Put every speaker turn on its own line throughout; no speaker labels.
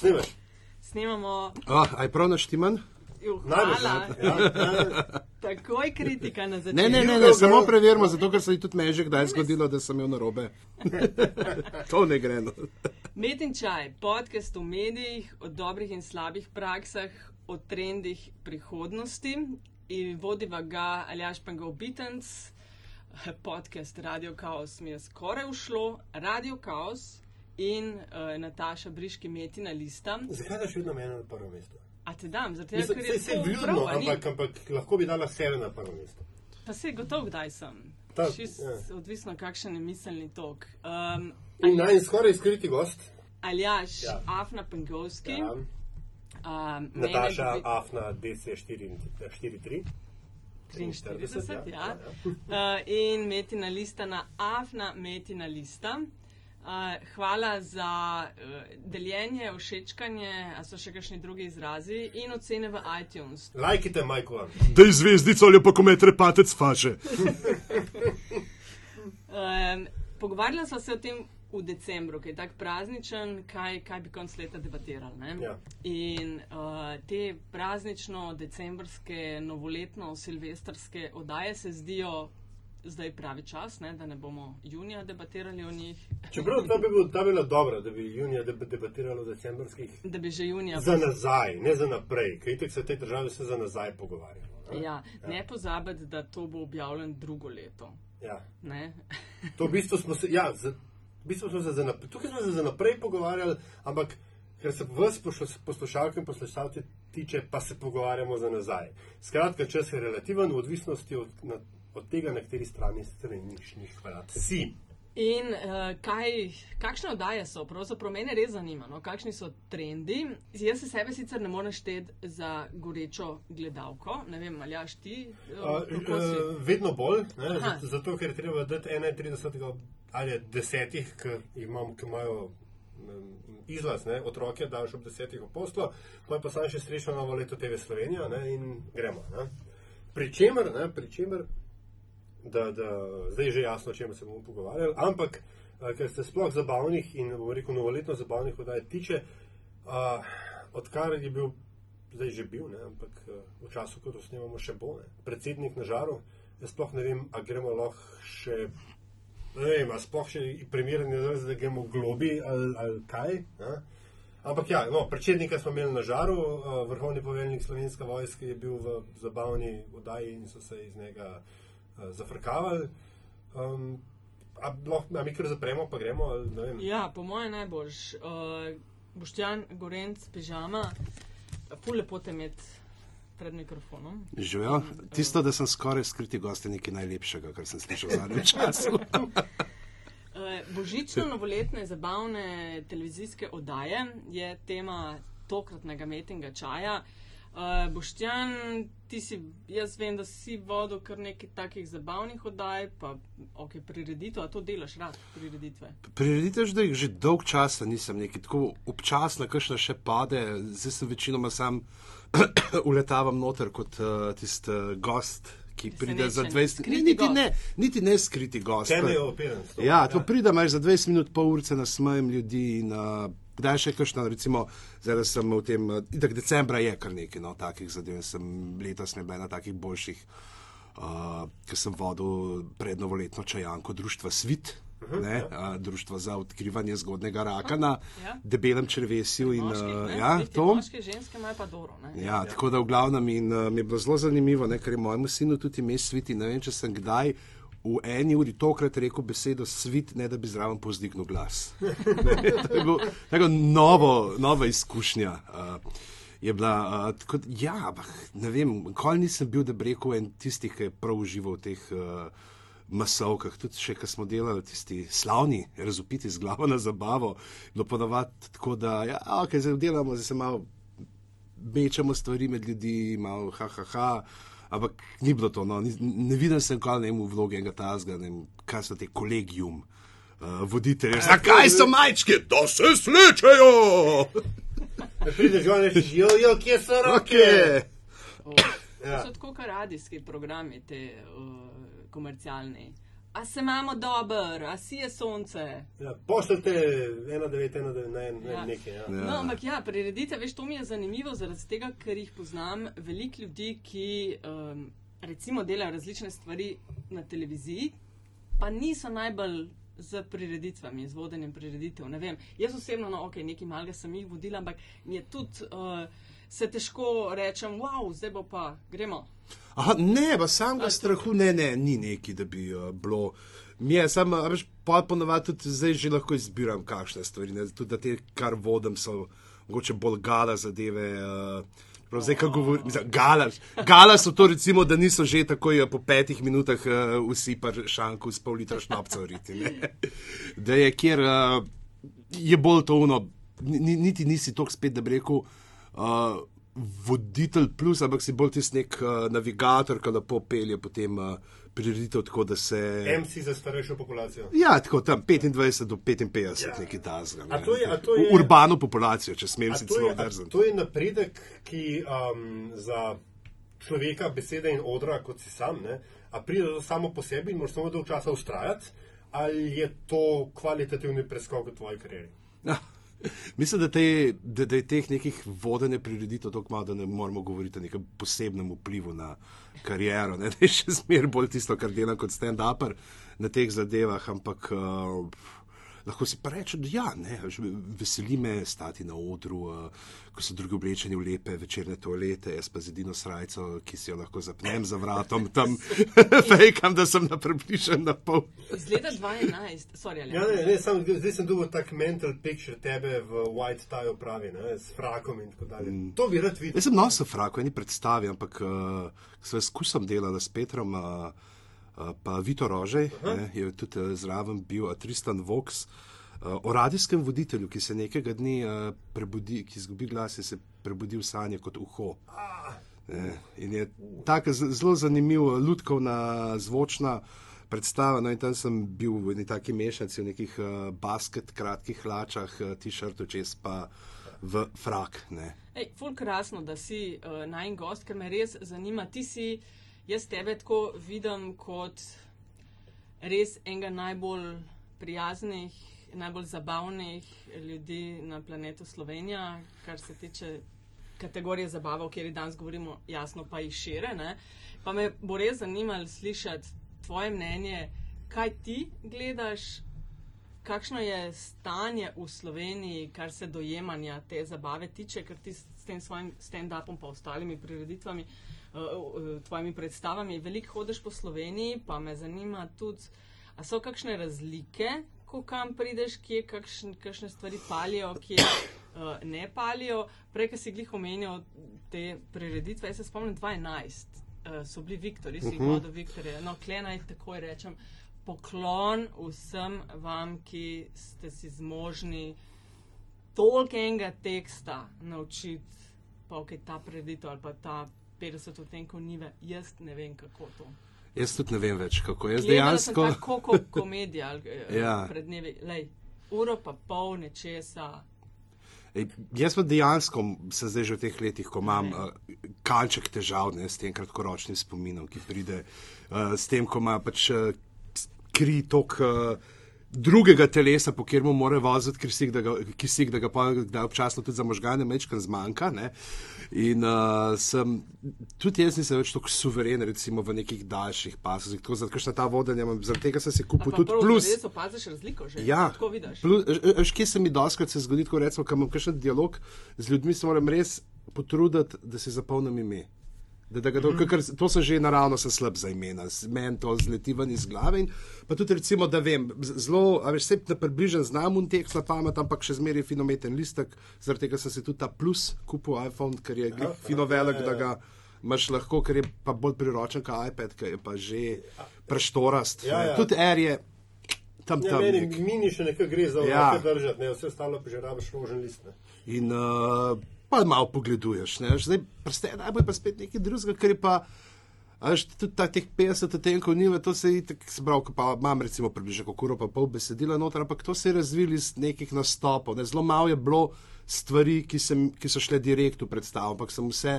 snimaš?
Snimamo.
Oh, aj prav naštiman?
Ju,
Najbrž,
Hvala.
ja. Ja,
Takoj kritika na začetku.
Ne, ne, ne, ne samo preverimo, zato ker se je tudi meni že kdaj zgodilo, da sem imel narobe. to ne gre. No.
Med in čaj, podcast o medijih, o dobrih in slabih praksah, o trendih prihodnosti. In vodiva ga Aljaš Pangov Bitens, podcast Radio Chaos mi je skoraj ušlo, Radio Chaos in uh, Nataša Briški Metina lista.
Zakaj daš vedno mene na prvo mesto?
A te dam, zato je
je
to
vljudno,
a ni?
ampak, ampak lahko bi dala sebe na prvo mesto.
Pa se gotov, kdaj sem.
Ta-
Šist,
ja.
Odvisno, kakšen je miselni tok. Um,
In naj skoraj skriti gost.
Aljaš,
Ja.
Afna Pengovski.
Ja.
Um,
Nataša Afna DC43.
43, ja.
ja.
Uh, in metina lista na Afna Metina lista. Uh, hvala za uh, deljenje, všečkanje, a so še kakšni drugi izrazi in ocene v iTunes.
Lajkite, Majko.
Dej zvezdico ali pa komet repatec faže.
Um, pogovarjala sva se o tem v decembru, ki je tako prazničen, kaj, kaj bi konc leta debatirali. ne?
Ja.
In uh, te praznično, decembrske, novoletno, silvestrske oddaje se zdijo zdaj pravi čas, ne? da ne bomo junija debatirali o njih,
Čeprav to bi bilo, to bi bilo dobro, da bi junija deb debatiralo o decembrskih.
da bi že junija.
Za nazaj, ne za naprej, ker itek se v tej državi vse za nazaj pogovarjamo. ne?
Ja, ne pozabiti, da to bo objavljen drugo leto.
Ja. To v bistvu smo se, ja, za, v bistvu smo se za naprej, tukaj smo se za naprej pogovarjali, ampak ker se vas poslušalke in poslušalci tiče, pa se pogovarjamo za nazaj. Skratka, čas je relativen v odvisnosti od, na, od tega, na kateri strani straniš njih hvala. Si.
In uh, kaj, kakšne oddaje so, pravzaprav mene res zanima, no? kakšni so trendi. Jaz se sebe sicer ne morem šteti za gorečo gledalko, ne vem, ali jaš ti.
Uh,
Uh,
vedno bolj, ne,
Aha.
zato, ker treba dati 31 ali 10, ki imam, ki imajo um, izlaz, ne, otroke, daš ob 10 apostolov, pa pa sam še srečno novo leto TV Slovenija ne, in gremo. Ne. Pričemer, ne, pričemer da, da zdaj je že jasno, o čem se bomo pogovarjali, ampak ker se sploh zabavnih in rekel novoletno zabavnih oddaj tiče, a, odkar je bil, zdaj že bil, ne, ampak v času, ko to snemamo, še bo, ne, predsednik na žaru, jaz sploh ne vem, a gremo lahko še, ne vem, sploh še primeren izraz, da gremo globi ali, ali kaj. Ne. Ampak ja, no, predsednika smo imeli na žaru, vrhovni poveljnik slovenske vojske je bil v zabavni oddaji in so se iz njega uh, zafrkavali. Um, a, lahko, a mi kar zapremo, pa gremo? Ali, ne vem.
Ja, po mojem najboljš. Uh, Boštjan Gorenc, pižama, ful lepo te imeti pred mikrofonom.
Živijo. Tisto, da sem skoraj skriti gost, je nekaj najlepšega, kar sem slišal v zadnjem času.
Uh, Božično novoletne zabavne televizijske oddaje je tema tokratnega metinga čaja. Uh, Boštjan, ti si, jaz vem, da si vodil kar nekaj takih zabavnih oddaj, pa ok, prireditev, a to delaš rad, prireditve.
Prireditev že, že dolg časa nisem neki tako občasno, kakšna še pade, zdaj sem večinoma sam uletavam noter kot uh, tisti uh, gost, ki pride za
Presenečen.
20
Skriti
Niti
gost.
ne, niti ne skriti gost.
Teme je opiran. s to.
Ja, to pride, imaš za 20 minut, pol ure nasmejem ljudi. In, uh, kdaj še kakšno, recimo, zdaj sem v tem, uh, itak decembra je kar nekaj no, takih zadev. Sem letos ne bil na takih boljših, uh, ker sem vodil prednovoletno čajanko društva Svit. Ne, a, društvo za odkrivanje zgodnega raka na
Ja.
debelem črvesju. In,
Moški,
uh,
ne?
ja, to.
Moški, ženske imajo pa dobro. Ne?
Ja, tako da v glavnem in uh, mi je bilo zelo zanimivo, ne, ker je mojemu sinu tudi ime sviti. Ne vem, če sem kdaj v eni uri tokrat rekel besedo svit, ne da bi zraven pozdignil glas. Ne, to je bilo tako novo, nova izkušnja. Uh, je bila, uh, tako, ja, ampak ne vem, nikoli nisem bil, da bi rekel en tistih, ki je prav užival v teh. Uh, Masovkah, tudi če smo delali tisti slavni, razupiti z glavo na zabavo, bilo ponavadi tako, da ja, okay, zdaj delamo, zdaj se malo mečemo stvari med ljudi, malo ha, ha, ha. Ampak ni bilo to, no. ni, ne vidim se nikoli ne v vlogi enega tazga, ne vem, kaj so te kolegijum. Uh, voditelje, zakaj so majčke, da se slečejo,
Ne Prideš rečeš, jo, jo, kje so roke?
roke.
Oh.
Ja.
To so tako radijski programi, te uh, komercialni. A se imamo dober, a si je sonce.
Ja, Pošljite 1-9-1-9 na en,
Ja.
ja. nekaj. Ja.
No, ampak ja, priredite, veš, to mi je zanimivo, zaradi tega, ker jih poznam veliko ljudi, ki um, recimo delajo različne stvari na televiziji, pa niso najbolj z prireditvami, z vodenjem prireditev. Ne vem. Jaz osebno, no, ok, nekaj malega sem jih vodila, ampak mi je tudi. Uh, Se težko rečem, wow, zdaj bo pa, gremo.
Aha, ne, pa samega
A, to-
strahu ne, ne, ni neki, da bi uh, bilo. Mi je samo, a veš, pa ponovadi tudi zdaj že lahko izbiram, kakšne stvari. Ne, tudi te, kar vodim, so mogoče bolj gala zadeve. Uh, Prav zdaj, ko govorim, mislim, gala, so to, recimo, da niso že takoj eh, po petih minutah uh, vsi pa šanku s pol litra šnapca vriti. ne. Da je kjer, uh, je bolj to uno, ni- niti nisi tok spet, da bi rekel, uh, voditelj plus, ampak si bolj tisti nek uh, navigator, ki lepo pelje potem uh, prireditev tako, da se.
MC za starejšo populacijo.
Ja, tako tam 25 do 55,
Ja.
ja. neki tazga.
A to je- a to je-
Urbano populacijo, če smem si celo drzniti.
to je napredek, ki um, za človeka, besede in odra, kot si sam, ne, a pride to samo po sebi in moraš samo dolgo časa ustrajati, ali je to kvalitativni preskok v tvoji karieri?
Mislim, da, te, da, da je teh nekih vodenja prireditev tako malo, da ne moramo govoriti o nekem posebnem vplivu na kariero. Ne? Da je še zmeraj bolj tisto, kar delam kot stand-upper na teh zadevah, ampak uh, lahko si pa rečem, da ja, ne, veseli me stati na odru, ko so drugi oblečeni v lepe večerne toalete, jaz pa z edino srajco, ki si jo lahko zapnem za vratom, tam fejkam, da sem na približen na pol.
Iz leta 2011, sorry, ali
Ja, ne, ne, sam, zdaj sem dobil tak mental picture tebe v white tie pravi, ne, s frakom in tako dalje. Mm. To bi rad videl.
Jaz sem nosil frako, eni predstavi, ampak uh, sem skušal delati s Petrom, uh, pa Vito Rožej, ne, je tudi uh, zraven bil uh, Tristan Vox. Uh, o radijskem voditelju, ki se nekega dne uh, prebudi, ki izgubi glas in se prebudi v sanje kot uho. Ne, in je tako zelo zanimiv, uh, lutkovna, zvočna predstava. No, in tam sem bil v neki taki mešanici, v nekih uh, basket, kratkih hlačah, uh, t-shirtu, čez pa v frak. Ne.
Ej, ful krasno, da si uh, najen gost, ker me res zanima. Ti si, jaz tebe tako vidim kot res enega najbolj prijaznih, najbolj zabavnih ljudi na planetu Slovenija, kar se tiče kategorije zabava, o kateri danes govorimo, jasno pa jih šire. Ne? Pa me bo res zanimalo slišati tvoje mnenje, kaj ti gledaš, kakšno je stanje v Sloveniji, kar se dojemanja te zabave tiče, ker ti s tem svojim stand-upom, pa ostalimi prireditvami, uh, uh, tvojimi predstavami, veliko hodiš po Sloveniji, pa me zanima tudi, a so kakšne razlike, ko kam prideš, kje kakšn, kakšne stvari palijo, kje uh, ne palijo. Prej, ki si glih omenil te prireditve, jaz se spomnim 2011. Uh, so bili Viktori, si jih vodil Viktorje. No, klenaj takoj rečem, poklon vsem vam, ki ste si zmožni toliko enega teksta naučiti, pa ok, ta preditev ali pa ta 50 odtenkov nive, jaz ne vem, kako to.
Jaz tudi ne vem več, kako
Gledala sem
dejansko.
tako kot komedija eh,
Ja.
pred dnevi, lej, uro pa pol nečesa.
Ej, Jaz pa dejansko se zdaj že v teh letih, ko imam uh, kanček težav ne, s tem kratkoročnim spominom, ki pride uh, s tem, ko ima pač uh, kri tok. Uh, Drugega telesa, po katerem mora voziti kisik, da ga, kisik, da ga pa da občasno tudi za možgane mečkam zmanjka. Ne? In uh, sem, tudi jaz nisem več tako suveren, recimo v nekih daljših pasovih, tako zato, ker sem ta vodenja, imam, zaradi tega sem si kupil tudi plus.
Res opaziš razliko že,
Ja,
tako vidiš.
veš, kje se mi doskrat se zgodi, ko recimo, ko imam kakšen dialog z ljudmi, se moram res potruditi, da si zapolnim ime. Da, da ga, to, ker, to sem že naravno sem slab za imena, meni to zleti ven iz glave. In, pa tudi, recimo, da vem, zelo, a veš, se na približen znam un tekst na pamet, ampak še zmeraj finometen listek, zaradi tega sem si tudi ta plus kupil iPhone, ker je glih fino velik, da ga imaš lahko, ker je pa bolj priročen kot iPad, ki je pa že preštorast.
Ja,
ne.
ja.
Tudi Air je tam
Ja,
tam.
meni
nek.
mini še nekaj gre za
Ja.
držati, ne, vse ostalo pa že rabiš ložen list. Ne.
In uh, pa malo pogleduješ. Ne? Zdaj, prste, najbolj pa spet nekaj drugega, ker je pa. A veš, tudi ta, teh 50 odtenkov niva, to se je tako zbral, pa imam recimo približno kako uro, pa pol besedila noter, ampak to se je razvilo iz nekih nastopov. Ne? Zelo malo je bilo stvari, ki, sem, ki so šle direkt v predstavo, ampak sem vse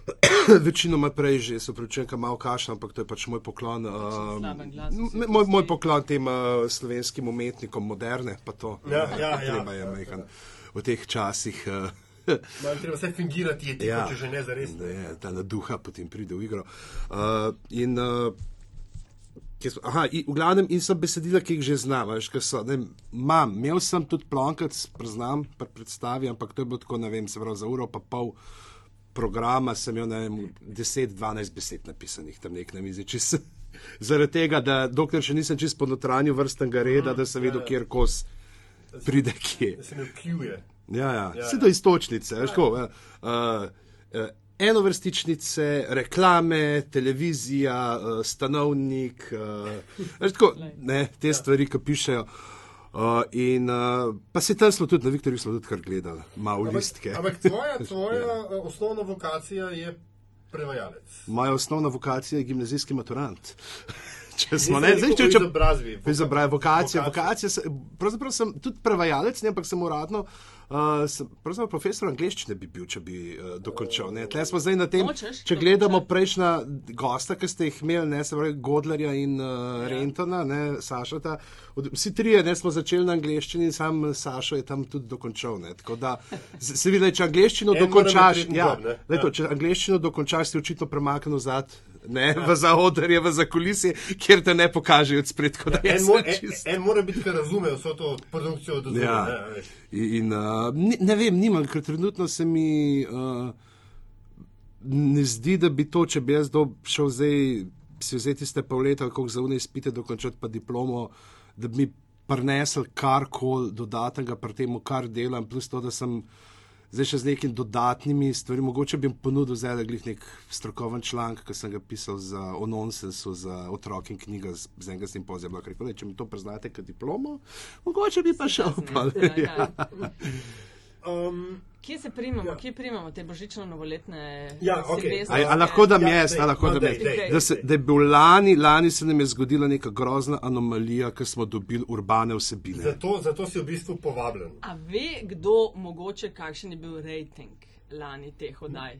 večinoma prej že, se pravičujem, kam malo kašem, ampak to je pač moj poklon. Uh,
glas
moj, moj poklon tem uh, slovenskim umetnikom moderne, pa to.
Ja, ja, ja.
Treba je majhen v teh časih. Uh,
Malo treba vse fingirati, je tiho, ja. če že ne za res.
Da je ta naduha potem pride v igro. Uh, in, uh, smo- aha, in, v glavnem, in so besedila, ki jih že znam. Veš, kaj so, ne, Mam, imel sem tudi plonkac, priznam, pri predstavi, ampak to je bilo tako, ne vem, se pravi za uro pa pol programa sem imel, ne vem, 10-12 besed napisanih tam nek na mizi. Zaradi tega, da dokler še nisem čist po notranju vrstnega reda, da sem vedel, kjer kos pride kje.
Da se ne vkljuje.
Ja, ja.
Ja,
Vse
ja.
do istočnice, veš, tako, uh, uh, enovrstičnice, reklame, televizija, uh, stanovnik, uh, veš, tako, ne, te stvari, ki pišejo. Uh, in uh, pa se tam smo tudi, na Viktorju smo tudi kar gledali, malo listke.
Ampak tvoja, tvoja eh, osnovna vokacija je prevajalec.
Moja osnovna vokacija je gimnazijski maturant. Če smo ne, zdaj, če,
o
če,
izobrazbi.
Izobrazba, vokacija,
Vokacija.
vokacija. se- Pravzaprav sem tudi prevajalec, ne, ampak sem uradno. Uh, pravzaprav profesor angleščine bi bil, če bi uh, dokončal. ne. Tle smo zdaj na tem,
Nočeš
če gledamo prejšnja gosta, ki ste jih imeli, ne, se pravi Godlerja in uh. Rentona, ne, Sašota. Od, vsi trije ne, smo začeli na angleščini in sam Sašo je tam tudi dokončal. Ne, tako da se vidi, če
mora
dokončaš, ja,
Ja.
če angleščino dokončaš, si očitno premaknil zad. Ne, v zaodrje, v zakulisje, kjer te ne pokažejo spred, je
En, mo en,
čisto.
en mora biti, ki razume vso to produkcijo do zdaj.
Ja.
ne.
In, uh, ne, ne vem, nimam, ker trenutno se mi uh, ne zdi, da bi to, če bi jaz do, šel zdaj si vzeti tiste pol leta, koliko za unaj spite, dokončati pa diplomo, da bi mi prinesel karkoli dodatnega pri tem, kar delam, plus to, da sem zdaj še z nekimi dodatnimi stvarmi. Mogoče bi jim ponudil zdaj le nek strokoven članek, ki sem ga pisal za o nonsensu, za otroke in knjiga z, z enega simpozija. Rekel, če mi to priznate kot diplomo, mogoče bi pa šel. Pa,
ja.
Um,
Kje se primamo,
Ja.
kje primamo te božično-novoletne
Ja, okej.
silvestrske-
A, a lahko da
Ja,
jaz, a lahko
no,
da
dej.
jaz. Da, se, da je bil lani, lani se nam je zgodila neka grozna anomalija, ker smo dobili urbane vsebine.
zato, zato si v bistvu povabljen.
A ve kdo mogoče, kakšen je bil rejting lani teh oddaj?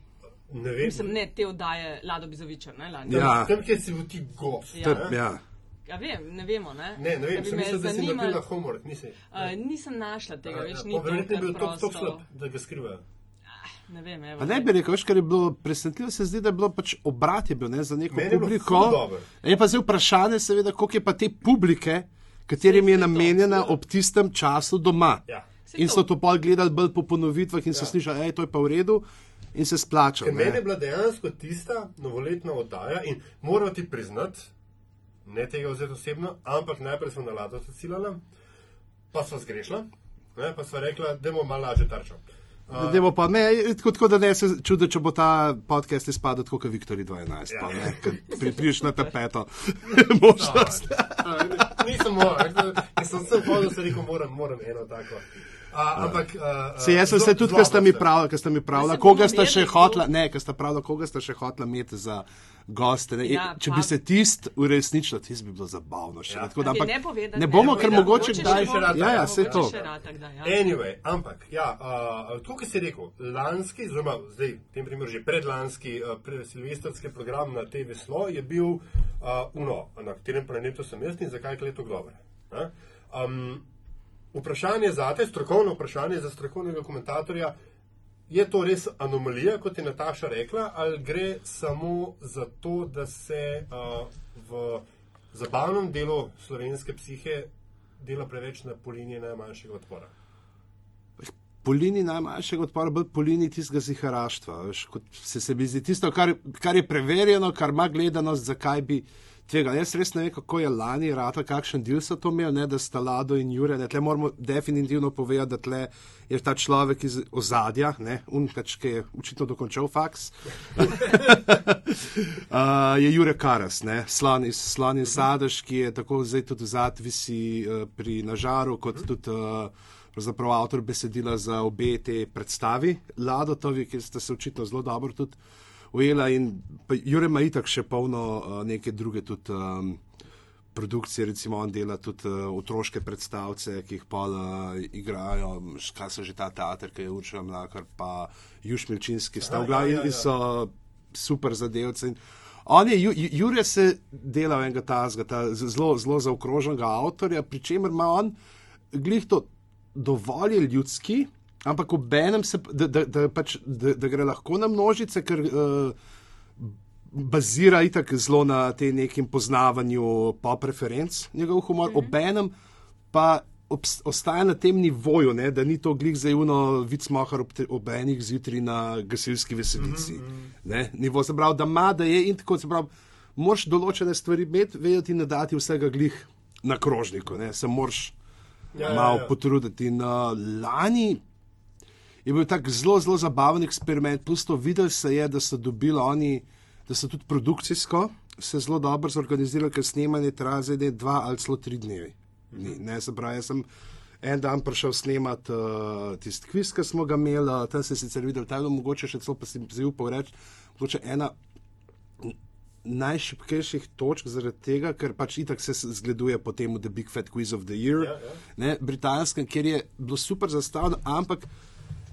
Ne vem.
Mislim, ne te oddaje Lado Bizoviča, ne lani.
Tam,
Ja.
tam kjer si bil ti gost.
Ja.
ne?
Ja.
Ja, vem, ne vemo, ne?
Ne, ne vem, sem mislil, da si
zanimalo-
naredila homework. Nisi.
Uh, nisem našla tega,
Ja,
več
ja,
ni
pa verjetno je bil
to
tako tako
prosto.
slab, da ga skrivajo.
Ne vem, evo.
Pa ne bi rekel, veš, kar je bilo presenetljivo, se zdi, da je bilo pač obrat je bil ne, za neko
Meni bilo
publiko. Je pa zdaj vprašanje, seveda, koliko je pa te publike, katerim je
saj to.
namenjena ob tistem času doma.
Ja.
In so to pol gledali bolj po ponovitvah in so
Ja.
slišali, da je to pa v redu in se splača.
Ker meni je bila dejansko tista novoletna oddaja in moram ti priznati, ne tega vzeti osebno, ampak najprej smo na lado ciljala, pa smo zgrešila, ne, pa smo rekla, da bomo malo lažje tarčali.
Da Dajmo pa, ne, tako, tako da ne se čudi, če bo ta podcast izpadel tako kot Viktori 12.
Ja.
Pa, ne, ker Pripriš na tapeto možnost.
Nisem moral, ker sem vsem hodil, se rekel, moram, moram eno tako. A, ampak, a, a,
Se jaz sem se tudi, ker ste mi
se.
pravili, ker ste mi pravili,
se
koga ste še hotla, ne, ker ste pravili, koga ste še hotla imeti za goste. Ne.
Ja,
Če
pa-
bi se tist uresničilo, tist bi bilo zabavno še.
Ja.
Tako, da,
Okej,
ampak,
ne povedati,
ne
ne
bomo, ker
povedati.
mogoče kdaj.
še bo-
Ja, ja, se to.
še rad, tak da, ja.
Anyway, ampak, ja, uh, tako kot si rekel, lanski, oziroma zdaj, v tem primeru že predlanski, uh, pre, silvestrski program na TV Slo je bil uh, Uno, na katerem planetu sem jaz in zakaj je leto dobro. Um, vprašanje za te, strokovno vprašanje za strokovnega komentatorja, je to res anomalija, kot je Nataša rekla, ali gre samo za to, da se uh, v zabavnem delu slovenske psihe dela preveč na polinije najmanjšega odpora?
Po liniji najmanjšega odpora, bolj po liniji tistega ziharaštva. veš, Se, se mi zdi tisto, kar, kar je preverjeno, kar ima gledanost, zakaj bi tega. Jaz res ne vem, kako je lani rata, kakšen del so to imeli, ne, da sta Lado in Jure. Ne, tle moramo definitivno povedati, da tle je ta človek iz ozadja, ne, unkač, ki je očitno dokončal faks. uh, je Jure Karas, ne, slan iz Slan in Sadež, ki je tako zdaj tudi zad visi uh, pri Nažaru, kot tudi uh, pravzaprav avtor besedila za obe te predstavi, Lado, to vi, ki ste se očitno zelo dobro tudi ujela in Jure ima itak še polno uh, neke druge tudi. Um, Produkcije, recimo, on dela tudi uh, otroške predstavce, ki jih pa uh, igrajo, š- kaj so že ta teater, ki je učil Mlakar, pa Juž Milčinski, sta v glavi
ja, ja,
in
ja.
so super zadevci. In On je, Ju- Ju- Jure se dela enega tazga, ta zelo, zelo zaokroženega avtorja, pri čemer ima on glih to dovolj ljudski, ampak obenem se, p- da, da, da, pač, da, da gre lahko na množice, ker uh, bazira itak zelo na tem nekem poznavanju pop referenc, njegov humor, mm -hmm. obenem pa obs- ostaja na tem nivoju, ne, da ni to glih zajuno vicmohar ob, te- ob enih zjutraj na gasilski veselici. Mm -hmm. Nivo se pravi, da ima, da je in tako se pravi, moraš določene stvari imeti, vedeti in ne dati vsega glih na krožniku, ne, se moraš
Ja,
ja,
ja,
malo
ja.
potruditi. In uh, lani je bil tak zelo, zelo zabaven eksperiment, plus to videl se je, da so dobili oni, da so tudi produkcijsko se zelo dobro zorganizirali, ker snemanje traja zdaj ne dva ali celo tri dneve. Ni, ne, se pravi, jaz sem en dan prišel snemati uh, tisti kviz, ki smo ga imeli, uh, tam se je sicer videl, da je mogoče še celo, pa si zdaj upal reči, mogoče ena najšipkejših točk, zaradi tega, ker pač itak se zgleduje po tem The Big Fat Quiz of the Year,
Ja, ja.
ne, britanskem, kjer je bilo super zastavljeno, ampak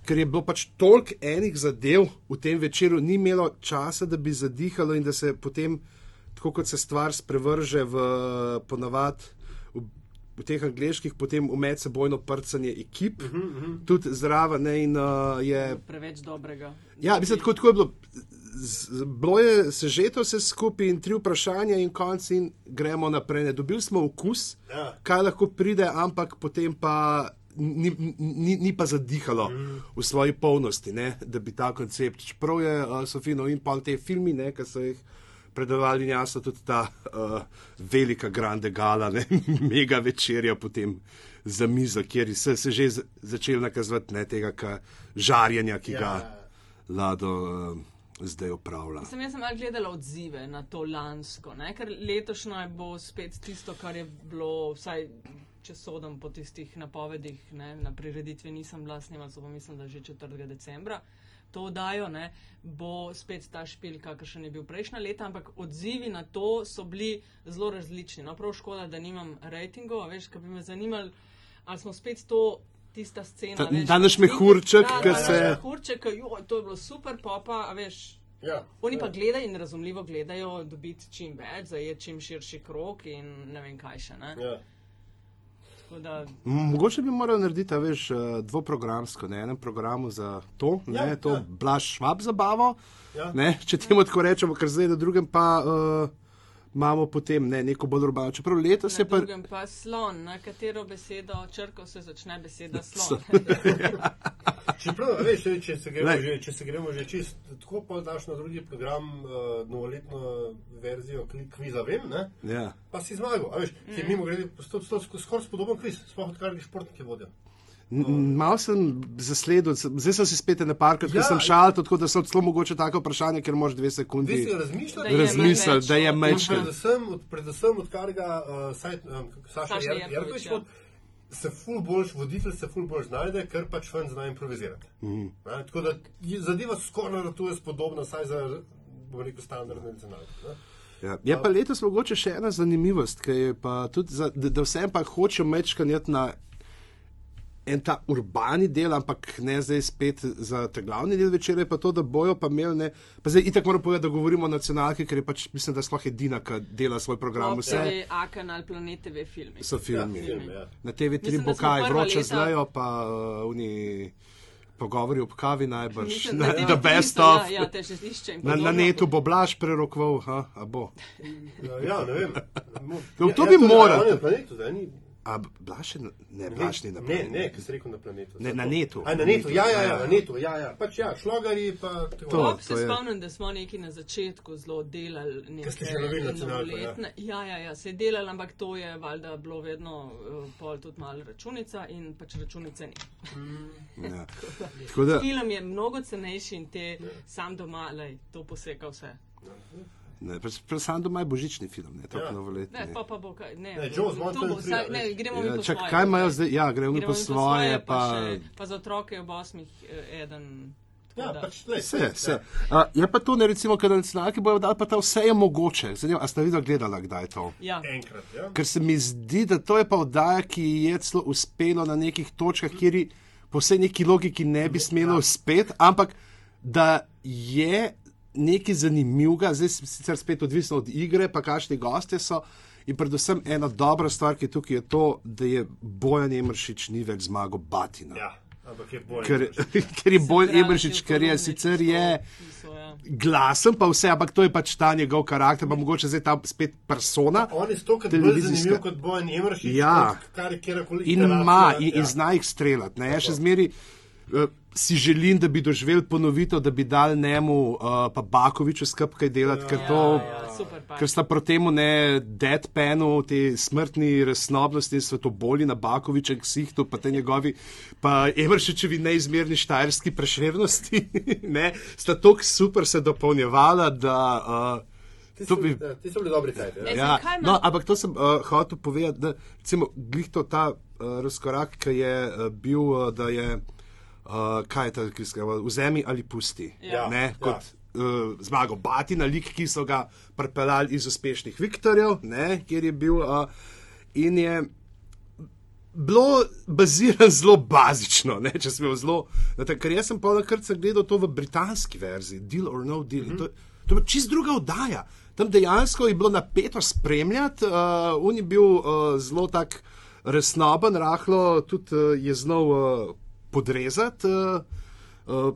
ker je bilo pač toliko enih zadev v tem večeru, ni imelo časa, da bi zadihalo in da se potem, tako kot se stvar sprevrže v ponavad. V, v teh angliških, potem v medsebojno prcanje ekip, uh -huh, uh -huh. tudi zraven. Ne, in, uh, je,
Preveč dobrega.
Ja, mislim, tako, tako je bilo. Z- Bilo je sežeto vse skupaj in tri vprašanja, in konc, in gremo naprej. Ne, Dobili smo okus,
Ja.
kaj lahko pride, ampak potem pa ni, ni, ni pa zadihalo mm. v svoji polnosti, ne, da bi ta koncept. Čeprav je uh, Sofino in pa te filmi, ki so jih predavali, jasno tudi ta uh, velika grande gala, ne, mega večerja potem za mizo, kjer se, se že začel nakazovati ne, tega ka, žarjenja, ki
Ja.
ga Lado uh, zdaj opravlja.
Sem jaz sem malo gledala odzive na to lansko, ne? ker letošnjo je bo spet tisto, kar je bilo, vsaj če sodam po tistih napovedih, ne? na prireditvi nisem bila snemala, so pa mislim, da že 4. decembra. To dajo, ne, bo spet ta špil, kakršen je bil prejšnja leta, ampak odzivi na to so bili zelo različni. No, prav škoda, da nimam rejtingov, a veš, kaj bi me zanimalo, ali smo spet to. Tista scena,
Ta-
veš,
danes mehurček,
Ja,
ke
danes
se-
mehurček, joj, to je bilo super, pa pa, a veš,
Ja.
Oni pa gledajo in razumljivo gledajo dobiti čim več, zajeti čim širši krok in ne vem kaj še. Ne?
Ja.
Da,
Mogoče bi moral narediti, a veš, eh, dvoprogramsko, na enem programu za to,
Ja,
ne, to
ja.
blaž švab zabavo,
Ja.
ne, če temu tako rečemo, ker zdaj na drugem pa uh, imamo potem ne, neko bolj urbano. Čeprav letos
na
je pa.
drugem pa slon, na katero besedo črko se začne beseda slon.
Čeprav, veš, če- če se gremo že, če se gremo že čist, tako pa daš na drugi program uh, novoletno verzijo kviza, vem, ne?
Ja.
Pa si zmagal, a veš, ki je mimo grede skoraj spodoben kviz, sploh odkar ga športniki vodijo.
Malo sem zasledil, zdaj sem si spet na parkrat, ker
Ja.
sem šal, tako da so celo mogoče tako vprašanje, ker moraš dve sekundi razmisliti, da je meč.
predvsem, od, predvsem odkar ga uh, sajt, um, Saša
Saša
Jer-
Jerković,
Jerković
ja.
se ful boljš, voditelj se ful boljš znajde, ker pač ven zna improvizirati. Mm. Tako da zadeva skoraj na to je spodobna, saj za, bom rekel, standardne nacionalke. ne.
Ja. Je pa letos mogoče še ena zanimivost, ki je pa tudi, za, da, da vsem pa hočejo mečkanjati na en ta urbani del, ampak ne zdaj spet za ta glavni del večera, je pa to, da bojo pa imeli, ne, pa zdaj itak moram povedati, da govorimo o nacionalki, ker je pač, mislim, da sploh edina, ki dela svoj program, vse
TV, A kanal, Planet TV filmi.
so filmi.
Ja, film, ja.
Na TV3
Mislim,
bo
da
kaj, vroče zlejo, pa uh, oni pogovori ob kavi najbrž,
Mislim,
na,
da
the
TV3
best of.
Ja, ja.
Na, na netu bo blaž prerokoval, ha, a bo.
Ja, ja, ne vem.
No,
Ja,
to
ja,
bi
je
moral. A na- ne, blaž ni na
Ne,
planetu.
ne, ki si rekel na planetu.
Ne, na netu.
A, na netu, ja, ja, ja, na netu, ja, ja. Pač ja, šlogari pa.
To.
Ob se
je-
spomnim, da smo neki na začetku zelo delali
Ko ste
neke
še lovili nacionalko, ja.
Ja, ja, ja, se je delali, ampak to je valjda bilo vedno uh, pol tudi malo računica in pač računice ni.
Ja. Tako da,
Film je mnogo cenejši in te sam doma, lej, to poseka vse.
Ne, sam doma je božični film, ne, tako
Ja.
novoletni.
Ne, pa pa bo kaj. Ne,
Ne, 1,
bo
2,
vsak-
3,
ne,
več.
gremo mi
Ja,
po
čak,
svoje.
kaj imajo
zdaj.
Ja, gremo mi po svoje, pa.
še, pa za otroke ob osmih eh, eden
Ja,
da.
pač, lej,
Vse, vse. Uh, je pa to, ne recimo, ker nacionalki bojo dali, pa ta vse je mogoče. Zanima, a ste videli, gledala, kdaj je to?
Ja.
Enkrat, ja.
Ker se mi zdi, da to je pa oddaja, ki je celo uspelo na nekih točkah, kjer po vsej neki logiki ne bi smelo uspeti, ampak da je nekaj zanimivega, zdaj sicer spet odvisno od igre, pa kakšni gostje so. In predvsem ena dobra stvar, ki je tukaj, je to, da je Bojan Emršič ni več zmagal Batina.
ja. Ampak je bolj.
Ker, ker je
Centralni
Emršič, ker je sicer je
ja.
glasen, pa vse, ampak to je pač ta njegov karakter, pa mogoče zdaj ta spet persona.
On je stokrat bolj zanimiv kot Bojan Emršič,
Ja.
kot kar kjerkoli.
In ima, in, in zna jih streljati. Ne? Jaz še zmeri uh, si želim, da bi doživel ponovitev, da bi dal njemu, uh, pa Bakoviču skupaj kaj delati, ker to.
Ja, ja, super, pa.
Ker sta proti temu ne deadpanu, te smrtni resnobnosti in svetoboli na Bakovičem ksihtu, pa te njegovi, pa Evršičevi neizmerni štajerski preširnosti, ne, sta tako super se dopolnjevala, da. Uh,
Ti
to
so,
bi-
ja, ti so bili dobri cajt. Ja.
Ja, no, ampak to sem uh, hotel povedati, da recimo, glih to ta uh, razkorak, ki je uh, bil, uh, da je, uh, kaj je ta, ga vzemi ali pusti.
Ja.
Ne,
Ja.
kot uh, zmago Batina, lik, ki so ga pripeljali iz uspešnih Viktorjev, ne, kjer je bil uh, in je. Bilo bazirano zelo bazično, ne, če smo zelo. na tem, Ker jaz sem pa nakrat gledal to v britanski verziji, Deal or No Deal. Mm -hmm. To, to je čist druga oddaja. Tam dejansko je bilo napeto spremljati, uh, on je bil uh, zelo tak resnoben, rahlo tudi uh, je znal uh, podrezati. Uh, uh,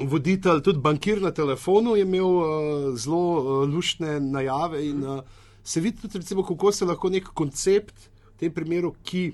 voditelj, tudi bankir na telefonu je imel uh, zelo uh, lušne najave in uh, se vidi tudi, recimo, kako se lahko nek koncept, v tem primeru, ki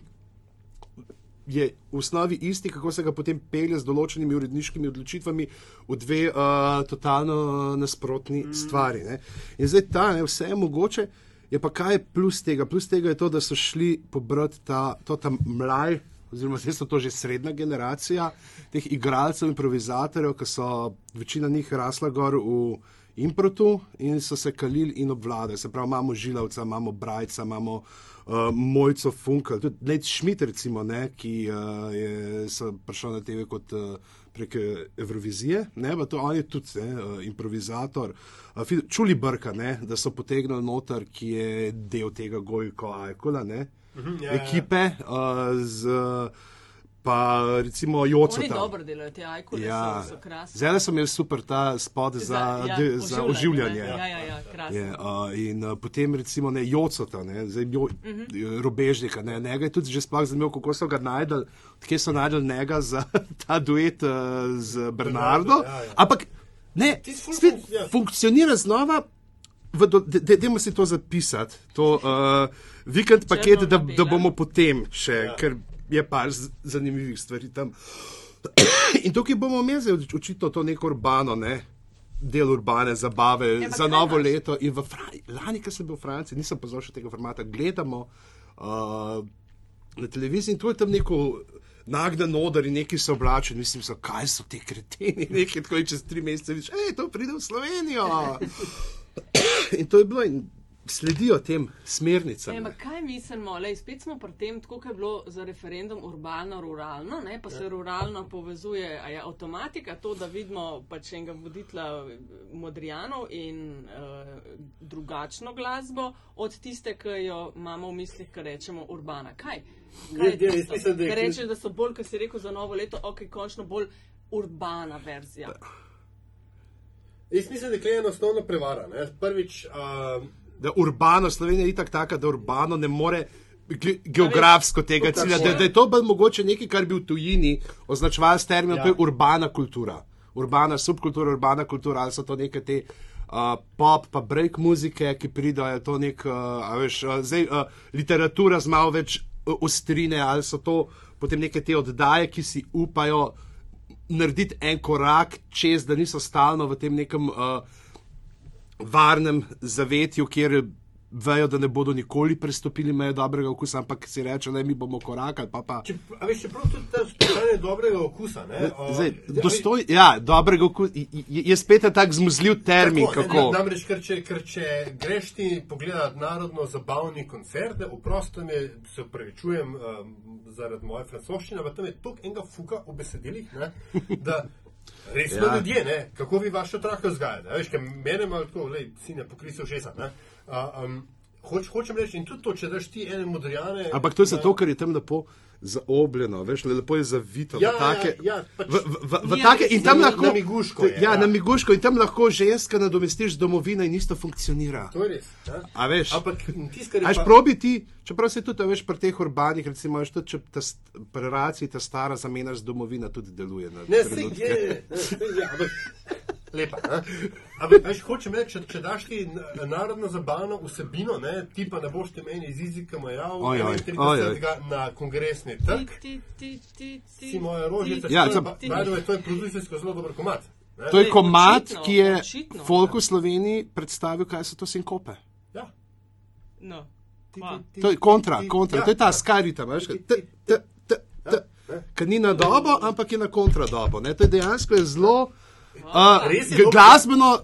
je v osnovi isti, kako se ga potem pelje z določenimi uredniškimi odločitvami v dve uh, totalno uh, nasprotni mm. stvari. Ne. In zdaj ta, ne, vse je mogoče, je pa kaj je plus tega? Plus tega je to, da so šli pobrati ta, to tam mlaj. Oziroma, zdaj so to že srednja generacija teh igralcev, improvizatorjev, ki so večina njih rasla gor v improtu in so se kalili in obvladali. Se pravi, imamo Žilavca, imamo Brajca, imamo uh, Mojco Funkel, tudi Ned Schmidt, recimo, ne, ki uh, je prišel na TV kot uh, prek Evrovizije, ne, pa to on je tudi ne, uh, improvizator. Uh, čuli brka, ne, da so potegnili noter, ki je del tega Gojko Ajkola, ne,
ja, ja.
ekipe uh, z. Pa recimo Joco
Oni dobro delajo, te ajkule
Ja,
so, so krasni.
zdaj sem imel super ta spot za, za, de, za oživljanje.
Ja, ja, ja, krasno.
Je, uh, in uh, potem recimo ne Jocota, ne, zdaj, jo, uh
Mhm.
-huh. robežnika, ne, njega je tudi že sploh zanimivo, kako so ga najdel, kje so najdel njega za ta duet uh, z Bernardo.
ja, ja.
Ampak ne,
ful
spet
fun- ja.
funkcionira znova. do- de- de- Dajmo si to zapisati, to uh, vikend paket, da, da bomo potem še,
Ja.
ker je par zanimivih stvari tam. In tukaj bomo imeli očitno to neko urbano, ne? del urbane zabave
ampak
za novo
imaš?
leto. In v Fran- lani, ko sem bil v Franciji, nisem poznal še tega formata, gledamo uh, na televiziji in to je tam neko. Nagden odar in neki so oblačeni, mislim, so, kaj so ti kreteni, nekaj tako čez tri mesece vidiš, hej, to pride v Slovenijo. In to je bilo in sledijo tem smernicam.
Ne, kaj mislimo, le spet smo pri tem, tako je bilo za referendum urbano-ruralno, pa se ja. ruralno povezuje, a je avtomatika to, da vidimo pač enega voditla Modrijanov in uh, drugačno glasbo od tiste, ki jo imamo v mislih, ki rečemo urbana. Kaj? Kaj
Ne,
je
jaz
tisto?
mislim, da je
rečeš, da so bolj, kot si rekel, za novo leto, ok, končno bolj urbana verzija.
Jaz mislim, da je ena osnovna prevara. Ne? Prvič, uh,
da urbano, Slovenija je itak taka, da urbano ne more ge- geografsko tega cilja,
je.
da, da je to bolj mogoče nekaj, kar bi v tujini označevali s terminom,
Ja.
ja. to je urbana kultura. Urbana subkultura, urbana kultura, ali so to neke te uh, pop, pa break muzike, ki pridajo, je to nek, uh, a veš, uh, zdaj uh, literatura z malo več uh, ostrine, ali so to potem neke te oddaje, ki si upajo narediti en korak čez, da niso stalno v tem nekem uh, varnem zavetju, kjer vejo, da ne bodo nikoli prestopili meje dobrega okusa, ampak si reče, da mi bomo korakali. Pa, pa.
če, a veš, čeprav tudi ta vprašanje dobrega okusa. Ne? Uh,
Zdaj, dostoj, ja, dobrega okusa je spet en tak zmuzljiv termin.
Tako,
kako.
ne, Namreč, ker če, ker če greš ti pogledati narodno zabavni koncert, ne, oprosto mi se upravičujem um, zaradi moje francoščine, ampak tam je toliko enega fuka v besedilih, ne, da Res smo
Ja.
ljudje, ne? kako vi vaše otroke vzgajate. Veš, mene ima tako, lej, sine pokrisal šesa. ne. A, um, hoč, hočem reči, in tudi to, če daš ti ene modrijane.
Ampak to je zato, ker je tam lepo zaobljeno, veš, le- lepo je zavito.
Ja,
v take,
ja, ja, pač-
v, v, v
Ni
take, in tam lahko.
na miguško je,
ja,
ja.
na miguško in tam lahko ženska nadomestiš z domovino in isto funkcionira.
To je res. Ja?
A veš?
Ampak tisto, kar je.
Až
pa-
probi ti, čeprav se tudi, veš, pri teh urbanih, recimo, veš, tudi če ta pri raciji ta stara zamena z domovina tudi deluje. Na
Ne, se je, ne, saj je, ampak lepa. ne. Ampak, veš, hočem reči, če, če daš ti na- narodno zabavno vsebino, ne, ti pa ne boš te meni iz jezika majal,
Oj, oj,
31.
oj, oj.
na kongresni
Ti,
trg,
ti, ti, ti, ti,
si moja rožica,
Ja,
to je
sem-
by the way, to je produkcijsko zelo dober komat. ne.
To je
Ne,
komat,
očitno,
ki je
očitno.
folk v Sloveniji predstavil, kaj so to sinkope.
Ja.
No.
Ti- ti- ti-
To je kontra,
ti-
kontra.
ja,
To je ta
ja.
skarita, veš,
Ti- ti-.
Ker ni na dobo, ampak je na kontra dobo. Ne? To je dejansko je zelo uh, glasbeno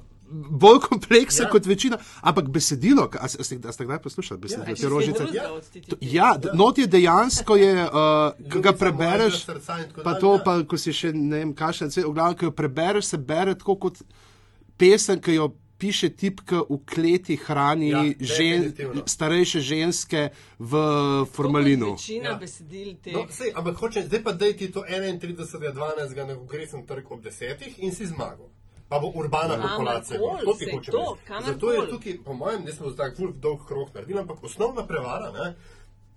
bolj kompleksen
Ja.
kot večina, ampak besedilo, a, ste, a ste kdaj poslušali besedilo
Ja,
te rožice?
Ja.
To-. Ja, d- not je dejansko, je, uh, ko ga prebereš,
tako
pa to,
ja.
pa ko si še ne vem, kašen, v glavnem, ko jo prebereš, se bere tako kot pesem, ki jo piše tipka v kleti, hrani
Ja,
žen, starejše ženske v formalinu.
Večina
Ja.
besedil teh.
No, sej, ampak hočem, zdaj pa daj ti to 31.12. na kongresen trg ob 10. in si zmagal. Pa bo urbana
Kamorkoli,
populacija. gor. To ti
to,
reči. Zato je tukaj, po mojem, ne smo za tak ful dolg krok naredili, ampak osnovna prevara, ne,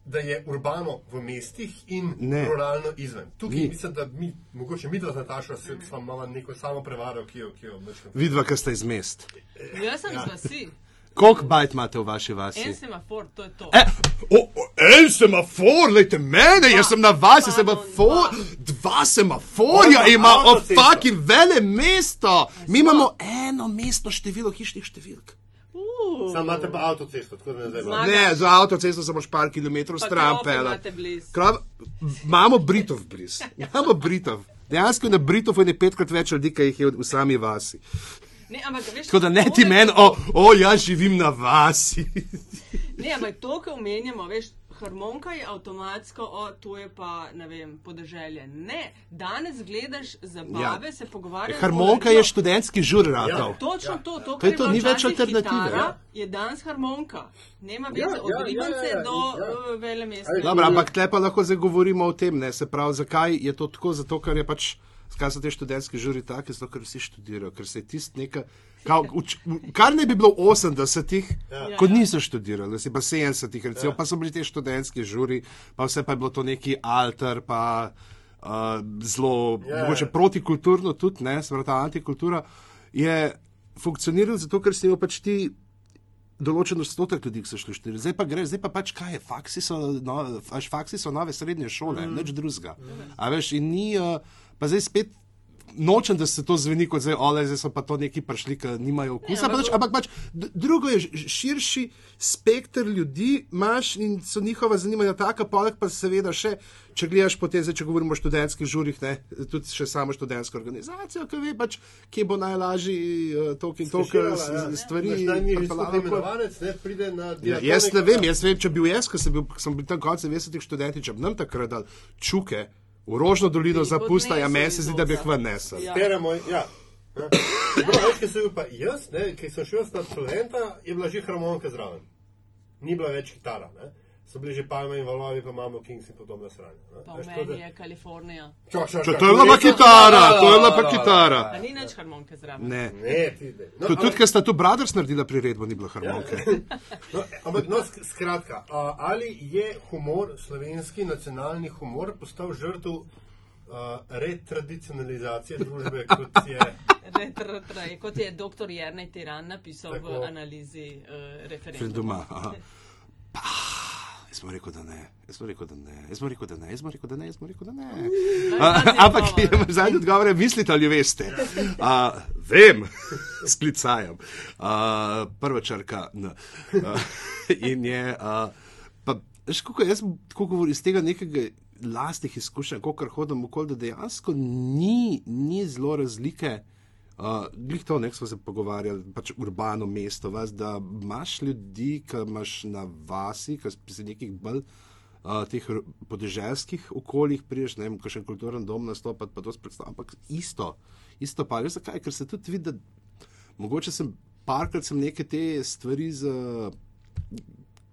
da je urbano v mestih in
Ne.
ruralno izven. Tukaj
Ni.
mislim, da mi, mogoče mi dva z Natašo, se smo malo neko samo prevaro, ki jo, ki jo mečkam.
Vidva, ki ste iz mest.
Jaz sem iz vasi.
Koliko bajt imate v vaši vasi?
En semafor, to je to.
E, o, o, en semafor, lejte mene, jaz sem na vas, jaz sem semafor, dva semaforja
Dva
ima, o fucking vele mesto. Mi imamo eno mestno število hišnih številk.
Sam imate pa avtocesto, tako da ne zdaj.
Zmaga.
Ne, za avtocesto samo še par kilometrov stran pela. Krov, imamo Britov blizu. Imamo Britov. Dejansko na Britov je petkrat več ljudi, ki jih je v sami vasi.
Ne, ampak veš,
Tako da ne ti meni, o, o, jaz živim na vasi.
Ne, ampak to, kar omenjamo, veš, harmonika je avtomatsko, o, to je pa, ne vem, podeželje. Ne, danes gledaš zabave,
Ja.
se pogovarjaš.
Harmonika je študentski žur
Ja.
ratov.
Točno
Ja.
to, to,
To
kar
je to, ni več
včasih
alternative,
kitara,
ja.
Je danes harmonika. Nema veze
Ja,
od
ja, ja,
ribance
ja, ja,
do
ja.
uh, vele mesta.
Dobro, ampak tle pa lahko zdaj govorimo o tem, ne, se pravi, zakaj je to tako, zato ker je pač, skaj so te študentske žuri take, zato ker vsi študirajo, ker se je tist neka, kao, uč, kar ne bi bilo v 80-ih, ja.
Ja.
ko niso študirali, si pa 70-ih, recimo,
Ja.
pa so bili te študentski žuri, pa vse pa je bilo to neki alter, pa uh, zelo,
Ja.
mogoče protikulturno tudi, ne, se pravi, ta antikultura je funkcionirala zato, ker si imel pač ti določen odstotek ljudi, ki so šli štiri. Zdaj pa gre, zdaj pa pač kaj je, faksi so, no, faksi so nove srednje šole, mm. nič drugega. A veš, in ni, uh, pa zdaj spet. Nočem, da se to zveni kot zdaj, ole, zdaj so pa to neki prišli, ki nimajo okusa.
Ne, ampak-
Pač, ampak pač drugo je širši spekter ljudi, imaš in so njihova zanimanja taka, poleg pa seveda še, če gledaš potem, zdaj, če govorimo o študentskih žurih, ne, tudi še samo študentsko organizacijo, ki ve pač, kje bo najlažji uh, tok in tok s-
ja.
stvari. Ja,
diatonik.
jaz ne vem, jaz vem, če bi bil jaz, ko sem bil, sem bil tam konec 90-ih študenti, če bi nam takrat dal čuke v Rožno dolino
Bi
zapusta, ja, meni se zdi, da bi jih ven nesel.
Ja.
Peremo, ja. Ja. Prav, veš, ki sem bil pa jaz, ne, ki sem šel sta študenta, je bila že harmonika zraven. Ni bila več kitara, ne. So bili že palme in valovi, pa imamo Kings in podobne sranje. ne.
Pa
Veš, tako da-
meni je Kalifornija.
Čak, čak,
Če
čak,
to je bila pa kitara, to je bila pa kitara.
A ni nič harmonike zraven.
Ne.
Ne, ti ne. No,
Tudi, ker sta tu Brothers naredila priredbo, ni bilo harmonike.
No, ampak, no, sk- skratka, a, ali je humor, slovenski nacionalni humor, postal žrtev uh, retradicionalizacije družbe, kot je.
Retro, retro, kot je dr. Jernej Tiran napisal
Tako.
v analizi uh, referenduma.
Aha. Pa, Jaz sem rekel, da ne, jaz sem rekel, da ne, jaz sem rekel, da ne, jaz sem rekel, da ne, jaz sem rekel, da ne. A, Ampak zadnji odgovor, je, mislite ali veste? Uh, vem, sklicajam. Uh, prva črka. N. Uh, in je, uh, pa, veš, kako jaz tako govoril iz tega nekega lastnih izkušenj, ko kar hodim okoli, da dejansko ni, ni zelo razlike. Uh, glih to, nek smo se pogovarjali, pač urbano mesto, vas, da imaš ljudi, ki imaš na vasi, ki si nekih bolj uh, teh podeželskih okoljih, priješ, ne vem, kakšen kulturen dom nastopati, pa to spredstavljam, ampak isto. isto pa. Veš zakaj? Ker se tudi vidi, da mogoče sem parkrat sem neke te stvari za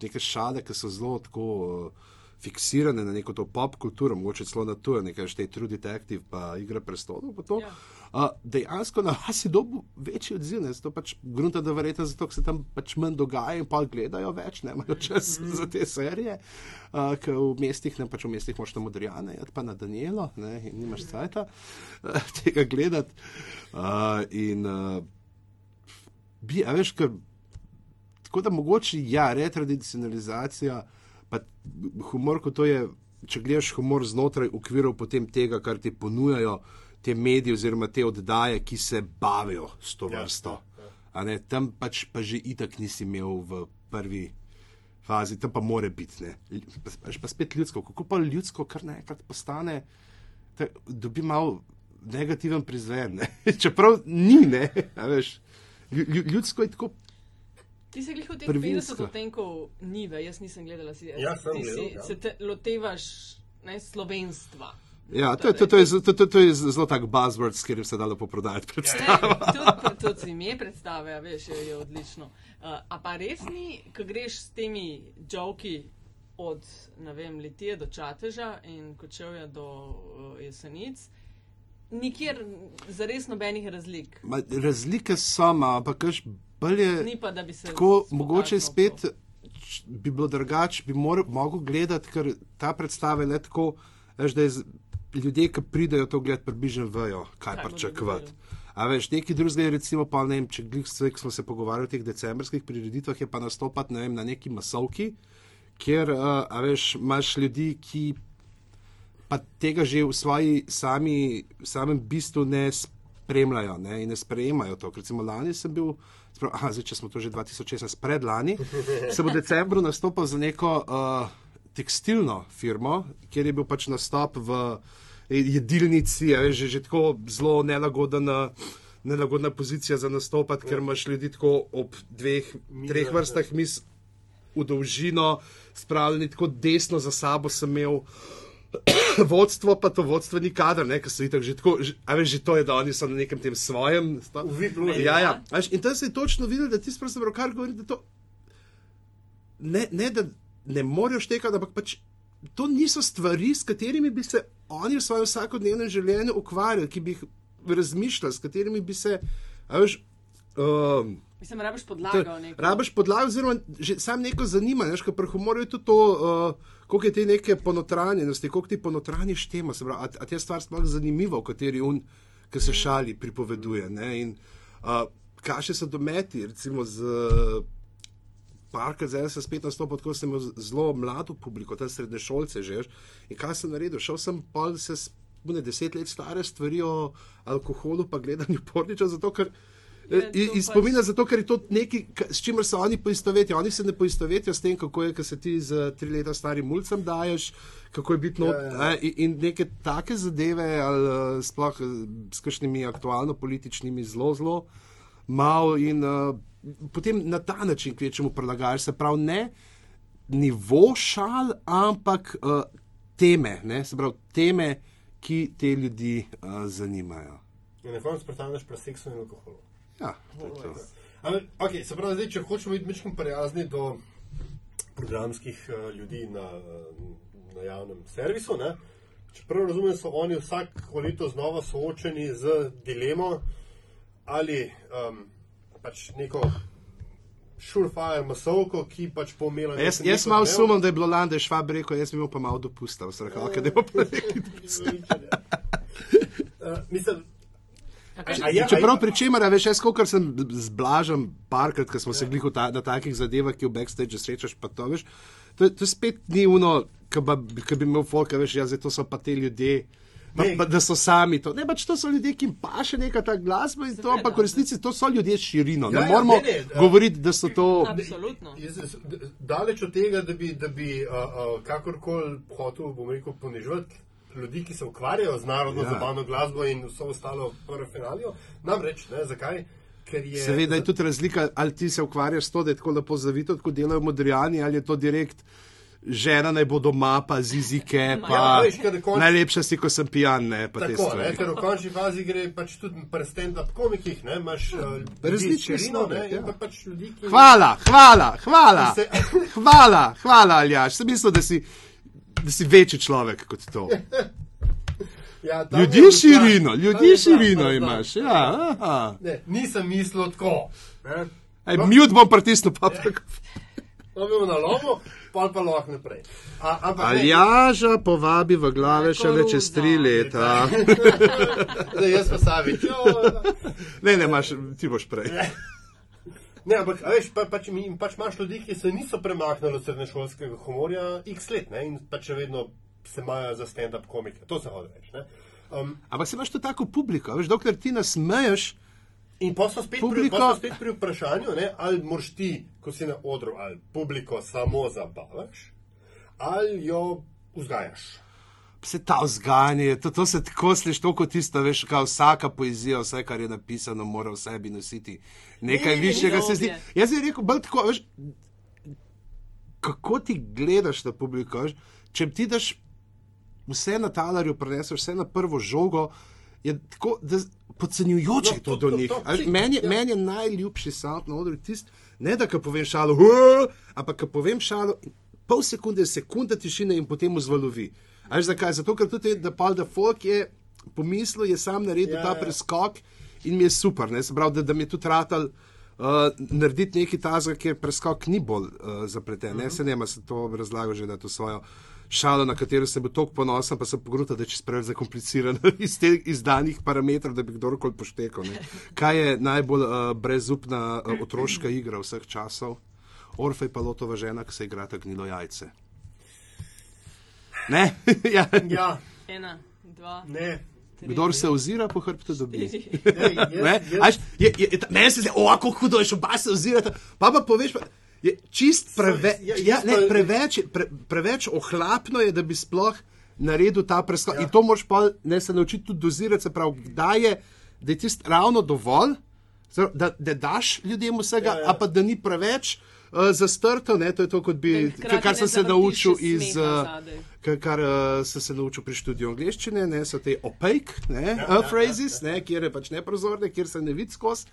neke šale, ki so zelo tako. Uh, Fiksirane na neko to pop kulturo, mogoče celo na to, nekaj štej True Detective, pa igra prestolov. Ja. Uh, dejansko na vas je dobil večji odziv, ne zato pač grunta, da verjete, zato se tam pač manj dogaja in pa gledajo več, ne imajo čas mm -hmm. za te serije, uh, ker v mestih, ne pač v mestih, moš tam modrijane, pa na Danielo, ne, in nimaš cajta uh, tega gledati. Uh, in uh, bi, a veš, ker tako da mogoče, ja, retradicionalizacija pa humor, kot to je, če gledaš humor znotraj okvirov tega, kar ti ponujajo te medije oziroma te oddaje, ki se bavijo s to ja, vrsto. Ja, ja. Tam pač pa že itak nisi imel v prvi fazi, tam pa more biti. Pa, pa spet ljudsko, kako pa ljudsko, kar naenkrat postane, da dobi malo negativen prizven. Čeprav ni, ne, veš, ljudsko je tako
Ti si jih v teh 50 odtenkov nive, jaz nisem gledala si.
Ja, sem
ti
si, ja.
se te lotevaš ne, slovenstva.
Ja, to, to, to, je, to, to, to je zelo tak buzzword, s katerim se da lepo prodajati predstave.
Tudi to, si ime predstave, veš, je, je odlično. Uh, a pa res ni, ko greš s temi joki od, vem, litije do čateža in kočevja do uh, jesenic, nikjer za res nobenih razlik.
Ma, razlike so, ampak kaš
je, Ni pa, da bi se.
Tako, mogoče spet bi bilo drugače, bi lahko gledati, ker ta predstava je le tako, veš, da je ljudje, ki pridejo to gledati, približno vejo, kaj, kaj pričakovati. A veš, neki drugi recimo, pa ne vem, če smo se pogovarjali o teh decembrskih prireditvah, je pa nastopati ne vem, na neki masovki, kjer, uh, a veš, imaš ljudi, ki pa tega že v svoji sami, samem bistvu ne spremljajo ne, in ne sprejemajo to. Recimo lani sem bil aha, zdaj, če smo to že 2016, predlani, se bo v decembru nastopil za neko uh, tekstilno firmo, kjer je bil pač nastop v jedilnici, je že, že tako zelo nelagodna. Nelagodna pozicija za nastopati, ker imaš ljudi tako ob dveh, treh vrstah mis v dolžino, spravljeni tako desno za sabo, sem imel vodstvo, pa to vodstvo ni kader, ker so itak že tako, a veš, že to je, da oni so na nekem tem svojem.
Vidno je.
Ja, ja. Veš, in tam se je točno videl, da ti sprašuješ, pravzaprav, kar govori, da to ne, ne da ne morajo štekati, ampak pač to niso stvari, s katerimi bi se oni v svojem vsakodnevnem življenju ukvarjali, ki bi jih razmišljali, s katerimi bi se, veš. Um,
Mislim, rabiš podlago.
Rabiš podlago, oziroma sam neko zanimanje, ker pri humorju je tudi to. Uh, koliko je te neke ponotranjenosti, koliko ti ponotraniš tema, a, a te stvar sploh zanimiva, v kateri on, ki se šali, pripoveduje. Ne? In uh, kaj še so dometi, recimo z parka, zdaj sem spet nastopil, tako sem imel zelo mlado publiko, tam srednje šolce že. In kaj sem naredil? Šel sem pa se spune deset let stare stvari o alkoholu, pa gledanju porniča, zato ker. Iz spomina, pač... zato ker je to nekaj, s čimer se oni poistovetijo. Oni se ne poistovetijo s tem, kako je, ko se ti z tri leta starim mulcem daješ, kako je biti not. Ja, ja. In neke take zadeve, ali eh, sploh eh, s kakšnimi aktualno-političnimi, zelo, zelo malo. In uh, potem na ta način kvečemu prilagajaš, se pravi, ne nivo šal, ampak uh, teme, ne? se pravi, teme, ki te ljudi uh, zanimajo.
In na koncu predstavljaš pri seksu in alkoholu.
Ja, to je to.
Okay, se pravi, zdaj, če hočemo biti nekaj prijazni do programskih uh, ljudi na, na javnem servisu, ne? čeprav razumem, so oni vsako leto znova soočeni z dilemo ali um, pač neko. Surefire masovko, ki pač pomela.
Jaz, jaz malo sumim, da je bilo je švab rekel, jaz bi mu pa malo dopustil, vse rekel, okay, da je pa nekaj dopustil.
Mislim,
Čeprav pri čemer, veš, jaz kot sem zblažen, parkrat, ko smo se glihali ta, na takih zadevah, ki v backstage srečaš, pa to veš. To, to spet ni uno, ki bi imel folk, veš, ja, to so pa te ljudje. Pa, pa, da so sami to. Ne, pač to so ljudje, ki jim paše neka ta glasba in to, ampak v resnici to so ljudje širino. Ja, ne ja, moramo ne, ne, govoriti, da so to.
Absolutno.
Daleč od tega, da bi, da bi uh, uh, kakorkoli hotel, bom rekel, ponižati ljudi, ki se ukvarjajo z narodno ja. zabavno glasbo in vso ostalo parafinalijo. Namreč, ne, zakaj? Je...
Seveda je tudi razlika, ali ti se ukvarjaš s to, da je tako lepo zavito, kot delajo modrijani, ali je to direkt žena naj bo doma, pa zizike, pa
Ja, veš, konč-
najlepša si, ko sem pijan, ne,
Tako, ne, ker v končni fazi gre pač tudi pri stand-up komikih, ne, imaš uh,
Različne
širino,
sloge,
ne,
ja.
pa pač ljudi, ki...
Hvala, hvala, hvala,
Se-
hvala, hvala, Aljaš. Sem mislil, da si, da si večji človek kot to.
Ja,
Ljudi širino,
tam
ljudi
plan,
širino
tam je plan.
imaš. Ja, aha.
Ne, nisem mislil tako.
Mute bom pritisnil, pa tako.
No, bil na lomu, pa pa lahko naprej. A, ampak
Aljaža povabi v glave šele čez tri leta.
Zdaj jaz pa savič.
Ne, ne, imaš, ti boš prej.
Ne, ampak a veš, pa, pač, mi- pač imaš ljudi, ki se niso premaknili od srednješolskega humorja x let ne, in pač še vedno se imajo za stand-up komike. To se hoče reči. ne. Um,
Ampak se imaš to tako publiko, veš, dokler ti nasmeješ,
In pa smo spet, pri,
Publiko-
smo spet pri vprašanju, ne, ali moraš ti, ko si na odru, ali publiko samo zabavaš, ali jo vzgajaš.
se ta vzgajanje, to, to se tako sliši, to kot tisto, veš, kao vsaka poezija, vse, kar je napisano, mora v sebi nositi nekaj
Ne, ne, ne,
višjega.
ne,
se zdi. Jaz bi rekel, bolj tako, veš, kako ti gledaš na publiko, veš, če ti daš vse na talarju, preneseš vse na prvo žogo, je tako, da podcenjujoče
No,
to
to-
do
to-
njih.
to-
veš,
si-
Meni
ja.
meni je najljubši sound na odru tisti, ne da ka povem šalo, ampak ka povem šalo, pol sekunde, sekunda tišine in potem vzvalovi. A veš zakaj? Zato, ker tudi da Paul de Folk je pomislil, je sam naredil
Ja,
ta
ja.
preskok in mi je super. Ne? Se pravi, da, da mi je tudi ratal. Uh, narediti nekaj tazga, kjer preskok ni bolj uh, zapleten. Uh -huh. Se nema, se to razlagal že, da je to svojo šalo, na katero sem bil tako ponosen, pa sem pogrutal, da je čez preveč zakompliciran iz teh izdanih parametrov, da bi kdorkoli poštekal. Ne. Kaj je najbolj uh, brezupna uh, otroška igra vseh časov? Orfej pa lotova žena, ki se igra gnilo jajce. Ne? ja.
Ja,
Ena, dva,
ne.
Kdor se ozira po hrbtu, dobi.
Ej, jaz,
Ne?
jaz,
Až, je, je, je, ta- meni se zdi, o, kako hudo je, oba se ozirata. Pa pa poveš, pa, je čist preve,
Ja,
ja, ne, preveč, pre, preveč ohlapno je, da bi sploh naredil ta preskok.
Ja.
In to moraš pa ne se naučiti tudi dozirati, se pravi, kdaj je, da je tisto ravno dovolj, da, da daš ljudem vsega,
Ja,
ja, a pa da ni preveč. Uh, zastrto, ne, to je to, kot bi, kar sem se naučil iz, uh,
zadaj.
kar, kar uh, sem se naučil pri študiju angleščine, ne, so te opaque ne,
Ja,
ja,
ja,
uh, phrases, ja, ja. Ne, kjer je pač neprozorne, kjer se ne vidi skozi.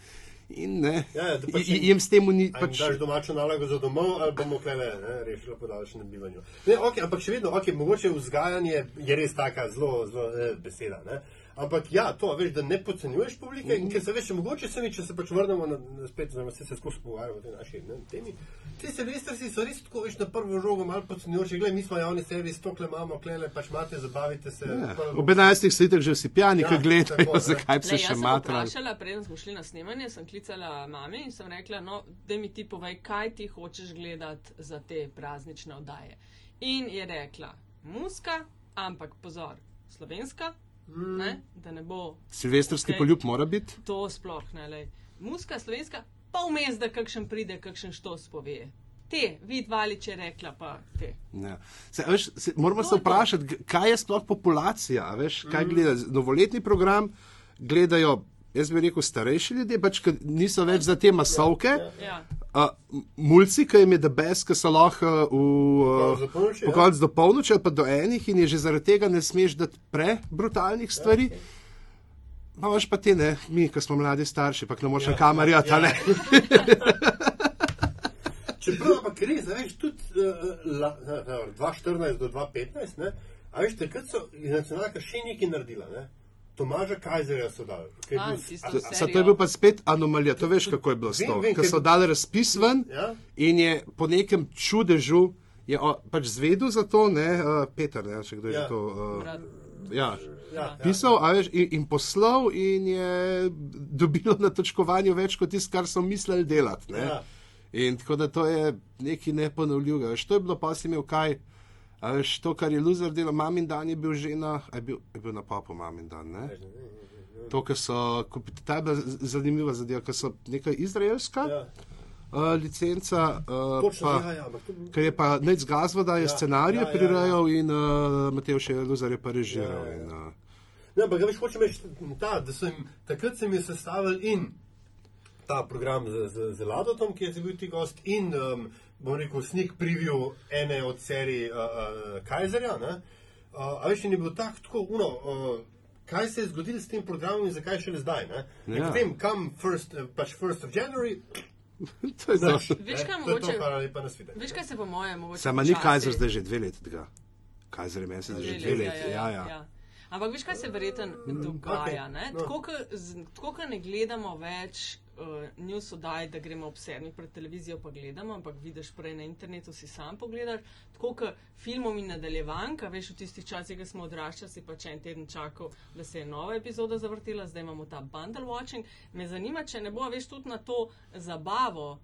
In ne,
Ja, ja, pač jim-
s tem ni
pač...
pač.
daš domačo nalogo za domov, ali bomo klele ne, rešili po daljšem bivanju. Ne, okay, ampak še vedno, okay, mogoče vzgajanje je res taka zelo, zelo eh, beseda. Ne? Ampak ja, to veš, da ne podcenjuješ publike in ker se veš, mogoče se mi, če se pač vrnemo na, na spet, oziroma se, se skozi pogovarjamo o tej naši ne, temi. Ti silvestrsi so res tako, veš, na prvo žogo malo podcenjujoči, gledaj, mi smo javni servis, tokle imamo, klele, pač imate, zabavite se.
Ja,
pa-
ob 11. ste itak že vsi pijani,
Ja,
ki gledajo,
tako, ne.
zakaj bi se še
jaz sem
matrali.
vprašala, preden smo šli na snemanje, sem klicala mami in sem rekla, no, da mi ti povej, kaj ti hočeš gledati za te praznične oddaje. In je rekla, muska, ampak pozor, slovenska, mm. ne, da ne bo
Silvestrski
Okej.
poljub mora biti.
to sploh ne. Lej. Muska, slovenska, pa vmes, da kakšen pride, kakšen štos pove. Te, vid valiče rekla pa te.
Ja. Se, veš, se, moramo
To
se vprašati, kaj je sploh populacija. Veš, kaj
Mm.
gleda? Novoletni program gledajo, jaz bi rekel, starejši ljudje, pač, niso več za te masovke.
Ja.
Uh, mulci, ki jim je debes, ki so lahko
Pokonc
v
do polnoči, ja.
pokonc do polnoči ali pa do enih in je že zaradi tega ne smeš dati prebrutalnih stvari. Pa imaš pa te, ne, mi, ki smo mladi starši, pa ne moreš
Ja,
na kamerjo,
ja,
ne.
Čeprav ampak res, a veš, tudi uh, la, na, na, 2014 do 2015, ne, a veš, takrat so nacionalka še nekaj naredila. Ne. Tomaža Kajzerja so dali. ki je
A,
bil-
tisto
Sa to je bil pa spet anomalija, to veš, kako je bilo s to. Ker so dali razpis ven
Ja.
in je po nekem čudežu je o, pač zvedel za to, ne, uh, Peter, ne, če kdo je
Ja.
že to. Uh, ja.
Ja, ja.
Pisal a veš, in, in poslal, in je dobilo na točkovanju več kot tisto, kar so mislili delati. ne.
Ja.
In tako da to je nekaj neponovljivega. Veš, To je bilo pa si imel kaj. A veš, to, kar je Luzer delal, mamin dan je bil že na, je bil, je bil na papu mamin dan. Ne? To, kar so, ta je bila zanimiva zadeva, ker so neka izraelska
Ja.
uh, licenca, uh,
Točno,
pa,
ja, ja, to-
ker je pa Nec Gazvoda je
Ja,
scenarije
ja, ja, ja.
prirejal in uh, Matej še Luzer je pa režiral.
Ja, ja, ja.
In, uh,
Ne, ampak veš, hočem reči, ta, da sem takrat sem jih sestavil in ta program z, z, z Ladotom, ki je bil ti gost, in um, bom rekel, sneak preview ene od serij uh, uh, Kajzerja. ne. Uh, a veš, je bil tak, tako, uno, uh, kaj se je zgodilo s tem programom in zakaj šele zdaj. Ne? In
Ja.
potem, kam first, uh, pač 1st of January,
To je to.
znaš,
Veš, kaj
to to,
mogoče-
na svite.
Veš, kaj se po mojem mogoče.
Sama ni Kajzer zdaj že dve leti tega. Kajzer je meni se že dve leti. Ja, ja.
Ampak veš, kaj se verjetno dogaja?
okej,
ne?
no.
Tako, ko z- Tako, ko ne gledamo več uh, news oddaj, da gremo ob sedmih pred televizijo pa gledamo, ampak vidiš prej na internetu, si sam pogledaš. Tako, ko filmom in nadaljevanka, veš, v tistih časih, ko smo odraščali, si pač en teden čakal, da se je nova epizoda zavrtela, zdaj imamo ta bundle watching. Me zanima, če ne bo, veš, tudi na to zabavo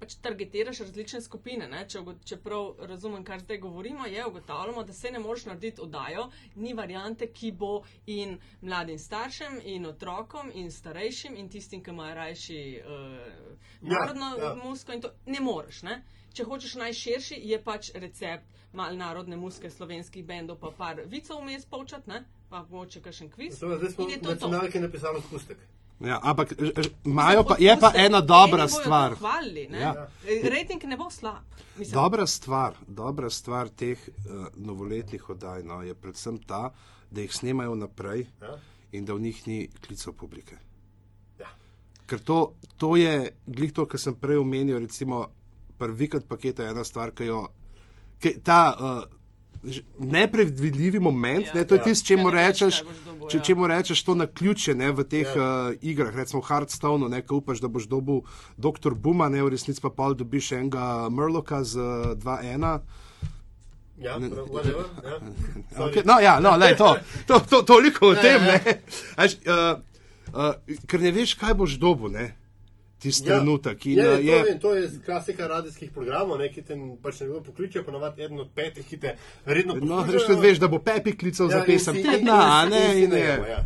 pač targetiraš različne skupine. ne. Če, ugo- čeprav razumem, kar zdaj govorimo, je ugotavljamo, da se ne moreš narediti oddajo, ni variante, ki bo in mladim staršem, in otrokom, in starejšim, in tistim, ki imajo rajši uh, narodno
ja.
ja. musko. to Ne moreš. Ne? Če hočeš najširši, je pač recept mal narodne muske slovenskih bendov, pa par vicov vmes povčat, ne? pa mogoče kakšen kviz.
Zdaj smo nacionalke napisali odpustek.
Ja, ampak ž- ž- imajo pa, je pa ena dobra stvar.
Hvalili, ne?
Ja.
ja. Rating ne bo slab. Mislim,
Dobra stvar, dobra stvar teh uh, novoletnih oddaj no, je predvsem ta, da jih snemajo naprej
Ja.
in da v njih ni klicev publike.
Ja.
Ker to, to je, glih to, kar sem prej omenil, recimo, prvi vikend paketa je ena stvar, ki jo, ki, ta uh, nepredvidljivi moment,
Ja.
ja, ne, to je
Ja.
tisto, če mu
ne
rečeš, če,
ja.
če mu rečeš to na ključe ne, v teh
Ja.
ja. uh, igrah, recimo v Hearthstoneu, ne, ko upaš, da boš dobil doktor Buma, ne, v resnici pa pol dobiš enega Mrloka z uh, 2-1.
Ja, whatever, ja.
Okay, no, ja, no, lej, to, to, to, toliko o
Ja,
tem.
ja.
Ne, Až, uh, uh, ker ne veš, kaj boš dobil, ne, tisti ja. trenutek. In,
je,
uh,
to,
je,
je, to je klasika radijskih programov, ne, ki te pač nekdo pokliče, ponovadi eden od petih, ki te redno
no,
poslušajo.
veš, da veš, da bo Pepi klical ja, za pesem
si-
tedna, a
in
ne, in je.
ja.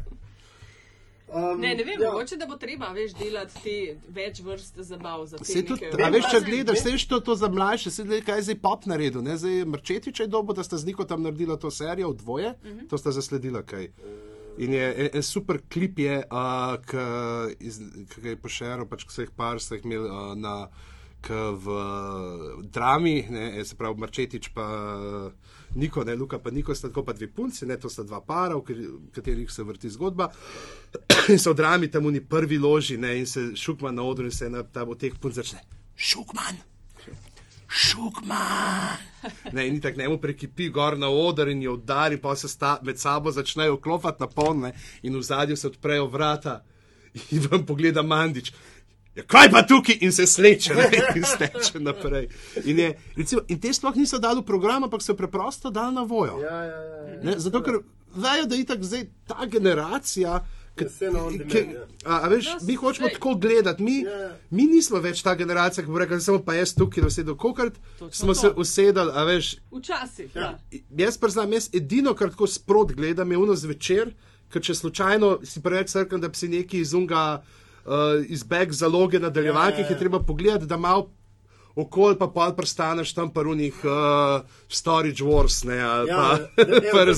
Um,
Ne, ne vem,
ja.
mogoče da bo treba več delati te več vrst zabav za te
Se tudi, a veš, če gledaš,
vem.
veš to, to za mlajše, se gleda, kaj je zdaj pop naredil. Ne? Zdaj je Mrčetič je dobo, da sta z Niko tam naredila to serijo v dvoje, uh -huh. to sta zasledila kaj. In je en, en super klip, je, uh, ki ga je pošeril, pač, ko so jih par, so jih imeli uh, na, k v uh, drami, ne, eh, se pravi Mrčetič pa uh, Niko, ne, Luka pa Niko sta tako pa dve punci, ne, to sta dva para, v katerih se vrti zgodba. in so v drami tam v prvi loži, ne, in se šukman na odru in se ena ta teh punc začne. Šukman! Šukman! Ne, in tako njemu prekipi gor na oder in jo udari, pa se sta, med sabo začnejo klopati na polne in v zadju se odprejo vrata in vam pogleda Mandič. Ja, kaj pa tukaj in se sleče ne, in steče naprej. In, je, recimo, in te sploh niso dali v program, ampak so preprosto dali na vojo.
Ja, ja, ja.
Ne, zato, ker vejo, da je tako zdaj ta generacija. Ki- ki-
ja.
A, a veš,
No,
mi hočemo
zdaj-
tako gledati. Mi,
Ja, ja.
mi nismo več ta generacija, ki bo rekla, samo pa jaz tukaj usedel. Kokrat
Točno
smo
to.
se usedali, a veš,
Včasih,
Ja.
ja.
jaz priznam, jaz edino, kar tako sprot gledam, je uno zvečer, ker če slučajno si preveč crkven, da bi si neki izunga uh, izbeg zaloge nadaljevanke,
Ja, ja, ja.
je treba pogledati, da malo okolj pa pol prestaneš tam parunih uh, storage wars, ne, ali
Ja,
pa
da- da-
pa
da- da-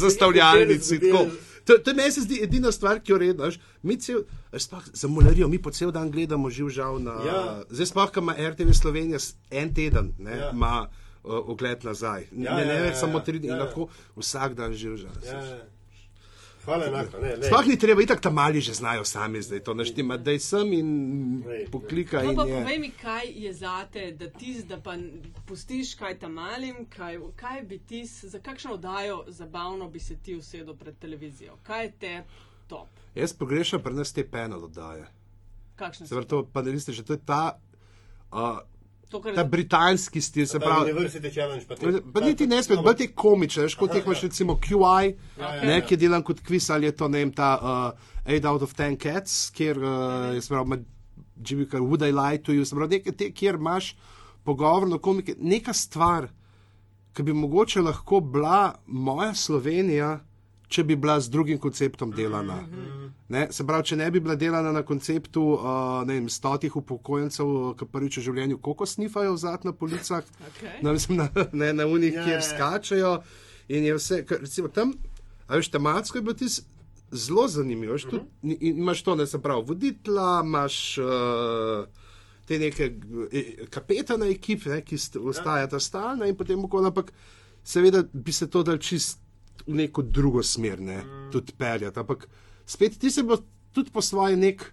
tako. To, to meni se zdi edina stvar, ki jo rednaš. Mi cel, sploh za mularijo, mi po cel dan gledamo živ žal na.
Ja.
Zdaj sploh, ko ima RTV Slovenija en teden, ne,
Ja.
ima uh, ogled nazaj.
Ja,
ne, ne
ja,
več
ja,
samo
ja.
tri dni,
Ja, ja.
lahko vsak dan živ žal.
Ja, ja. Hvala enako. Ne, ne.
Sploh ni treba, itak tam mali že znajo sami zdaj to naštima, da je sem in
Lej,
poklika.
No,
in
pa
je.
povej mi, kaj je zate, da ti da pa pustiš kaj tam malim, kaj, kaj bi ti, za kakšno oddajo zabavno bi se ti usedel pred televizijo? Kaj je te top?
Jaz pogrešam pri nas te penal oddaje.
Kakšne
Se
so?
pravi, to panelisti, že to je ta. Uh,
To, kar
Ta britanski stil, se pravi,
University Challenge pa te.
Pa niti ne spet, bolj te komične, veš, kot teh imaš recimo QI,
Ja, ja,
ne,
ja.
ki je delan kot kviz ali je to ne vem, ta uh, 8 out of 10 cats, kjer uh, je sprav, Jimmy Carr, Would I Lie to You, se pravi, nekaj te, kjer imaš pogovorno komike, neka stvar, ki bi mogoče lahko bila moja Slovenija, če bi bila z drugim konceptom delana. Ne, se pravi, če ne bi bila delana na konceptu uh, ne vem, stotih upokojencev, ki prvič v življenju koko snifajo vzad na policah,
Okay.
na, mislim, na, ne, na unih,
Ja,
yeah. kjer
ja, ja.
skačejo. In je vse, kar, recimo tam, a veš, tematsko je bilo ti zelo zanimivo. Veš, tudi,
Mhm.
in, in imaš to, ne se pravi, voditla, imaš uh, te neke eh, kapetane ekipe, ne, ki st- ostajata stalna in potem okoli, ampak seveda bi se to dal čist v neko drugo smer, ne,
Mm.
tudi peljati. Ampak spet ti se bo tudi po svoje nek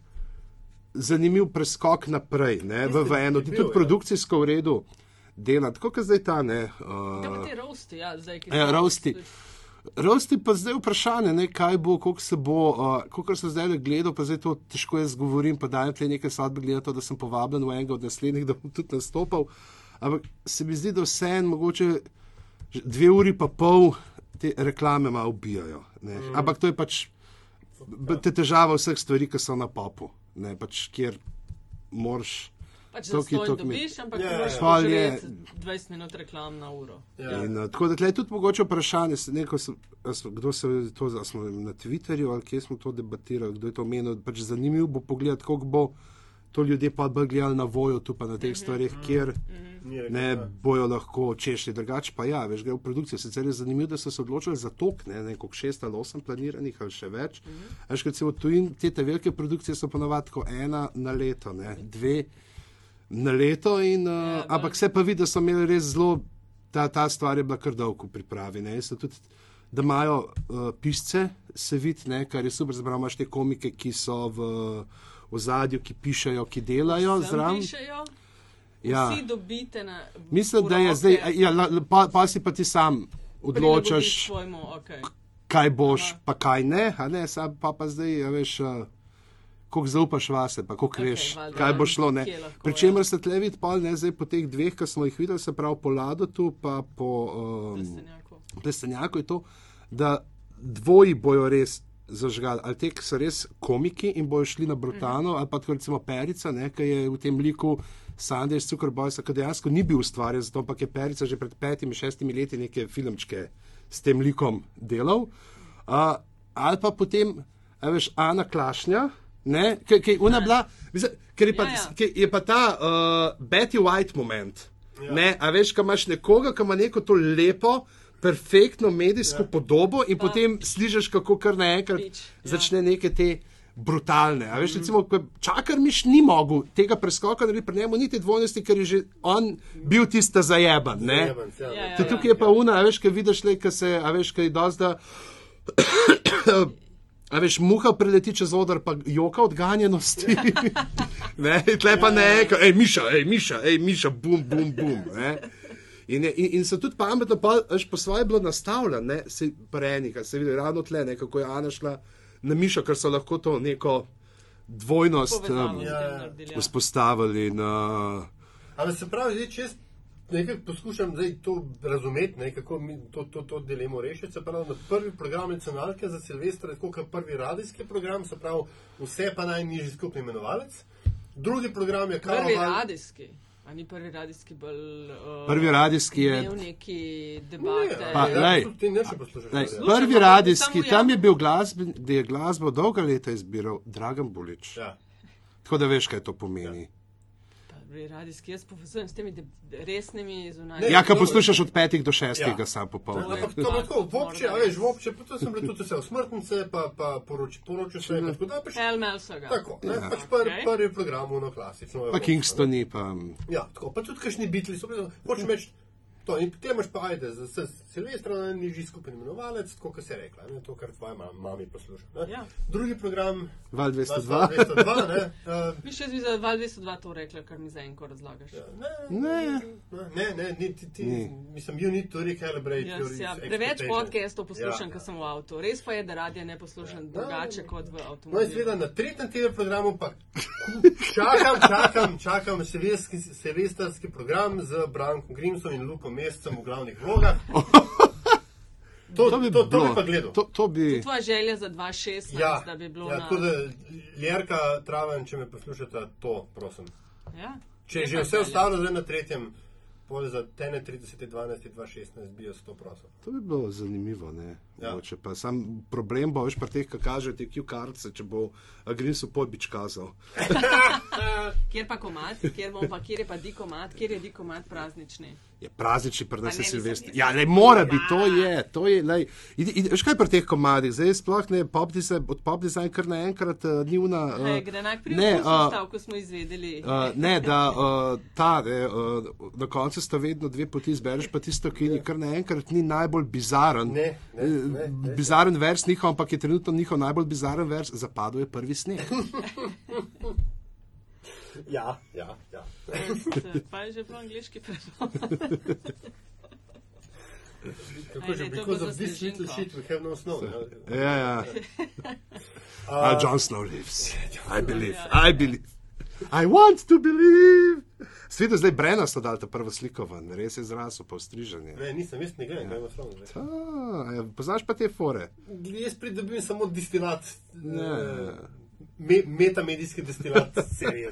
zanimiv preskok naprej, ne, v, v eno, ti tudi
ja.
produkcijsko v redu dela, tako kot zdaj ta, ne. Uh,
ti roasti, ja, zdaj, ki
Ja, roasti. Rosti pa zdaj vprašanje, ne, kaj bo, koliko se bo, uh, koliko sem zdaj le gledal, pa zdaj to težko jaz govorim, pa dajem tle nekaj sodbe, glede na to, da sem povabljen v enega od naslednjih, da bom tudi nastopal. Ampak se mi zdi, da vse en mogoče dve uri pa pol te reklame malo ubijajo. Mm. Ampak to je pač te težava vseh stvari, ki so na popu, ne, pač kjer moraš.
Pač zastonj
toliko mi-
dobiš, ampak moraš
ja.
Pol je-
požreti 20 minut reklam na uro.
Ja.
In, uh, tako da je tudi mogoče vprašanje, se- neko, se, a smo, kdo se je to, smo na Twitterju ali kje smo to debatirali, kdo je to omenil. Pač zanimivo bo pogledati, kako bo to ljudje pa bolj gledali na vojo, tu pa na teh stvarih, kjer
Ni rekel,
ne bojo lahko češli. Drugače pa ja, veš, gre v produkcijo. Sicer je zanimivo, da so se odločili za tok, ne neko šest ali osem planiranih ali še več. Veš, kad se v tujini te, te velike produkcije so ponovadi tako ena na leto, ne, dve na leto, in, uh,
Ja,
ja, ampak se pa vidi, da so imeli res zelo, ta, ta stvar je bila kar dolgo pripravi. Ne, so tudi, da imajo uh, pisce, se vidi, ne, kar je super, zbrati imaš te komike, ki so v ozadju, ki pišejo, ki delajo zraven. Ja.
Vsi dobite na.
Mislim,
v
da je zdaj, ja, pa, pa si pa ti sam odločaš,
Svojmu, okay.
kaj boš,
Aha.
pa kaj ne, a ne, sam pa, pa zdaj, a veš, uh, koliko zaupaš vase, pa koliko okay, veš,
valjda,
kaj bo šlo. Pričemer
ja.
se tle vidi, pol ne, zdaj po teh dveh, ki smo jih videli, se pravi po Ladotu, pa po um.
Plestenjaku
je to, da dvoji bojo res zažgali, ali te, ki so res komiki in bojo šli na Brutano, ali pa tako recimo Perica, ne, ki je v tem liku Sanders Zuckerbojsa, ki dejansko ni bil ustvarjen, zato ampak je Perica že pred petimi, šestimi leti neke filmčke s tem likom delal. Uh, ali pa potem, a veš, Ana Klašnja, ne, ki ki ona bila, mislim, ker je pa,
Ja, ja.
je pa ta uh, Betty White moment. Ja. Ne, a veš, ko imaš nekoga, ki ima neko to lepo, perfektno medijsko ja. podobo in pa, potem slišiš, kako kar naenkrat
ja.
začne neke te brutalne. A veš, recimo, ko čakar miš ni mogel tega preskoka narediti pri njemu, niti dvojnosti, ker je že on bil tista zajeban. Ne?
Zajeban, ja.
Ja, ja,
Tudi tukaj je pa una, a veš, kaj vidiš, le, kaj se, a veš, kaj dozda. A veš, muha preleti čez odr, pa joka od ganjenosti. ne, tle pa ne, ka, hej, miša, hej, miša, hej, miša, bum, bum, bum. Ne. In, je, in, in so tudi pametno, pa veš, po svoje bilo nastavljeno, ne, se prenika, se vidi ravno tle, ne, kako je Ana šla na mišo, ker so lahko to neko dvojnost um,
ja, ja.
vzpostavili. In, uh,
Ampak se pravi, zdaj, če jaz nekaj poskušam zdaj to razumeti, ne, kako mi to, to, to dilemo rešiti. Se pravi, na prvi program nacionalke za Silvestra je tako kot prvi radijski program, se pravi, vse pa najnižji skupni imenovalec. Drugi program je
Prvi
karavan.
radijski. A ni prvi radijski bolj. Uh,
Prvi radijski je-
neki debate.
Pa,
ja,
lej,
tudi Ti ne poslušaš.
Lej.
Slušam,
prvi radijski, tam je
javno.
bil glasben, da je glasbo dolga leta izbiral Dragan Bulič.
Ja.
Tako da veš, kaj to pomeni.
Prvi radijski, jaz povezujem s temi de- resnimi zunanjimi.
Ja, kaj poslušaš od petih do šestih,
Ja.
sam popoldne.
Ampak to je tako, vopče, a veš, vopče, pa to sem bil tudi vse smrtnice, pa, pa poroč, poročil se, pa tako da pač.
Elmel so ga.
Tako, ne, pač prvi,
Okej.
prvi program, ono klasično.
Pa
evropsko,
Kingstoni, pa.
Ja, tako, pa tudi kakšni bitli so bili, hočem reči, to in potem imaš pa ajde, za Silvestra najnižji skupni imenovalec, tako kot si rekla, ne, to, kar tvoja ma- mami posluša. Ne.
Ja.
Drugi program,
Val 202.
202, ne, uh,
Mi še zvi za Val 202 to rekla, kar mi za enko razlagaš.
ne,
Ne.
ne, ne, ni, ti, ti,
Ni.
mislim, you need to recalibrate your
Yes, ja. Preveč podcastov poslušam,
Ja.
ko sem v avtu. Res pa je, da radija ne poslušam drugače kot v
No, in
avtomobilu.
seveda na tretjem TV programu pa čakam, čakam, čakam silvestrski, program z Brankom Grimsom in Lukom Mescem v glavnih vlogah. To, to,
bi
to, to bi
bilo-
pa gledal.
To, to bi.
Tvoja želja za 2.16,
ja,
da bi bilo
ja,
na.
tako da, Ljerka, Traven, če me poslušate, to prosim.
Ja.
Če
Je
že vse
želja.
ostalo zdaj na tretjem, pol za tene 30, 12, 2016 bi jaz to prosil.
To bi bilo zanimivo. Ne?
Ja.
Ja. Pa sam problem bo, veš, pri teh, ki kažejo te Q-kartice, če bo Grimsu podbič kazal.
Kjer pa komat, kjer, pa, kjer je pa di komat, kjer je di komat praznični.
Je praznični pri nas
Pa
je
mislim,
Ja, ne mora biti,
ja.
to je, to je. Lej, in, in, veš kaj pri teh komadih, zdaj sploh ne pop design, od pop design kar naenkrat uh, ni una. Uh,
Ne, Grenak pri
ne,
ne,
uh,
stavku smo izvedeli.
Uh, ne, da uh, ta, ne, uh, na koncu sta vedno dve poti, izbereš pa tisto, ki ni kar naenkrat ni najbolj bizaren.
Ne, ne, ne, ne.
Bizaren vers njihov, ampak je trenutno njihov najbolj bizaren vers, zapadel je prvi sneg.
Ja, ja, ja.
Pa je že po angliški prevod.
Kako
Ajde,
že, because of this little shit we have no snow.
Ja, ja. Uh, John Snow lives. I believe. I believe. I want to believe. Sveda zdaj Brena so dal ta prvo sliko ven, res je zrasel po strižanju.
Ne, nisem, jaz ne gledam, kaj ima.
Ah, ja, poznaš pa te fore?
Jaz pridobim samo distilat,
Ne.
eh, me, metamedijski destilat serije.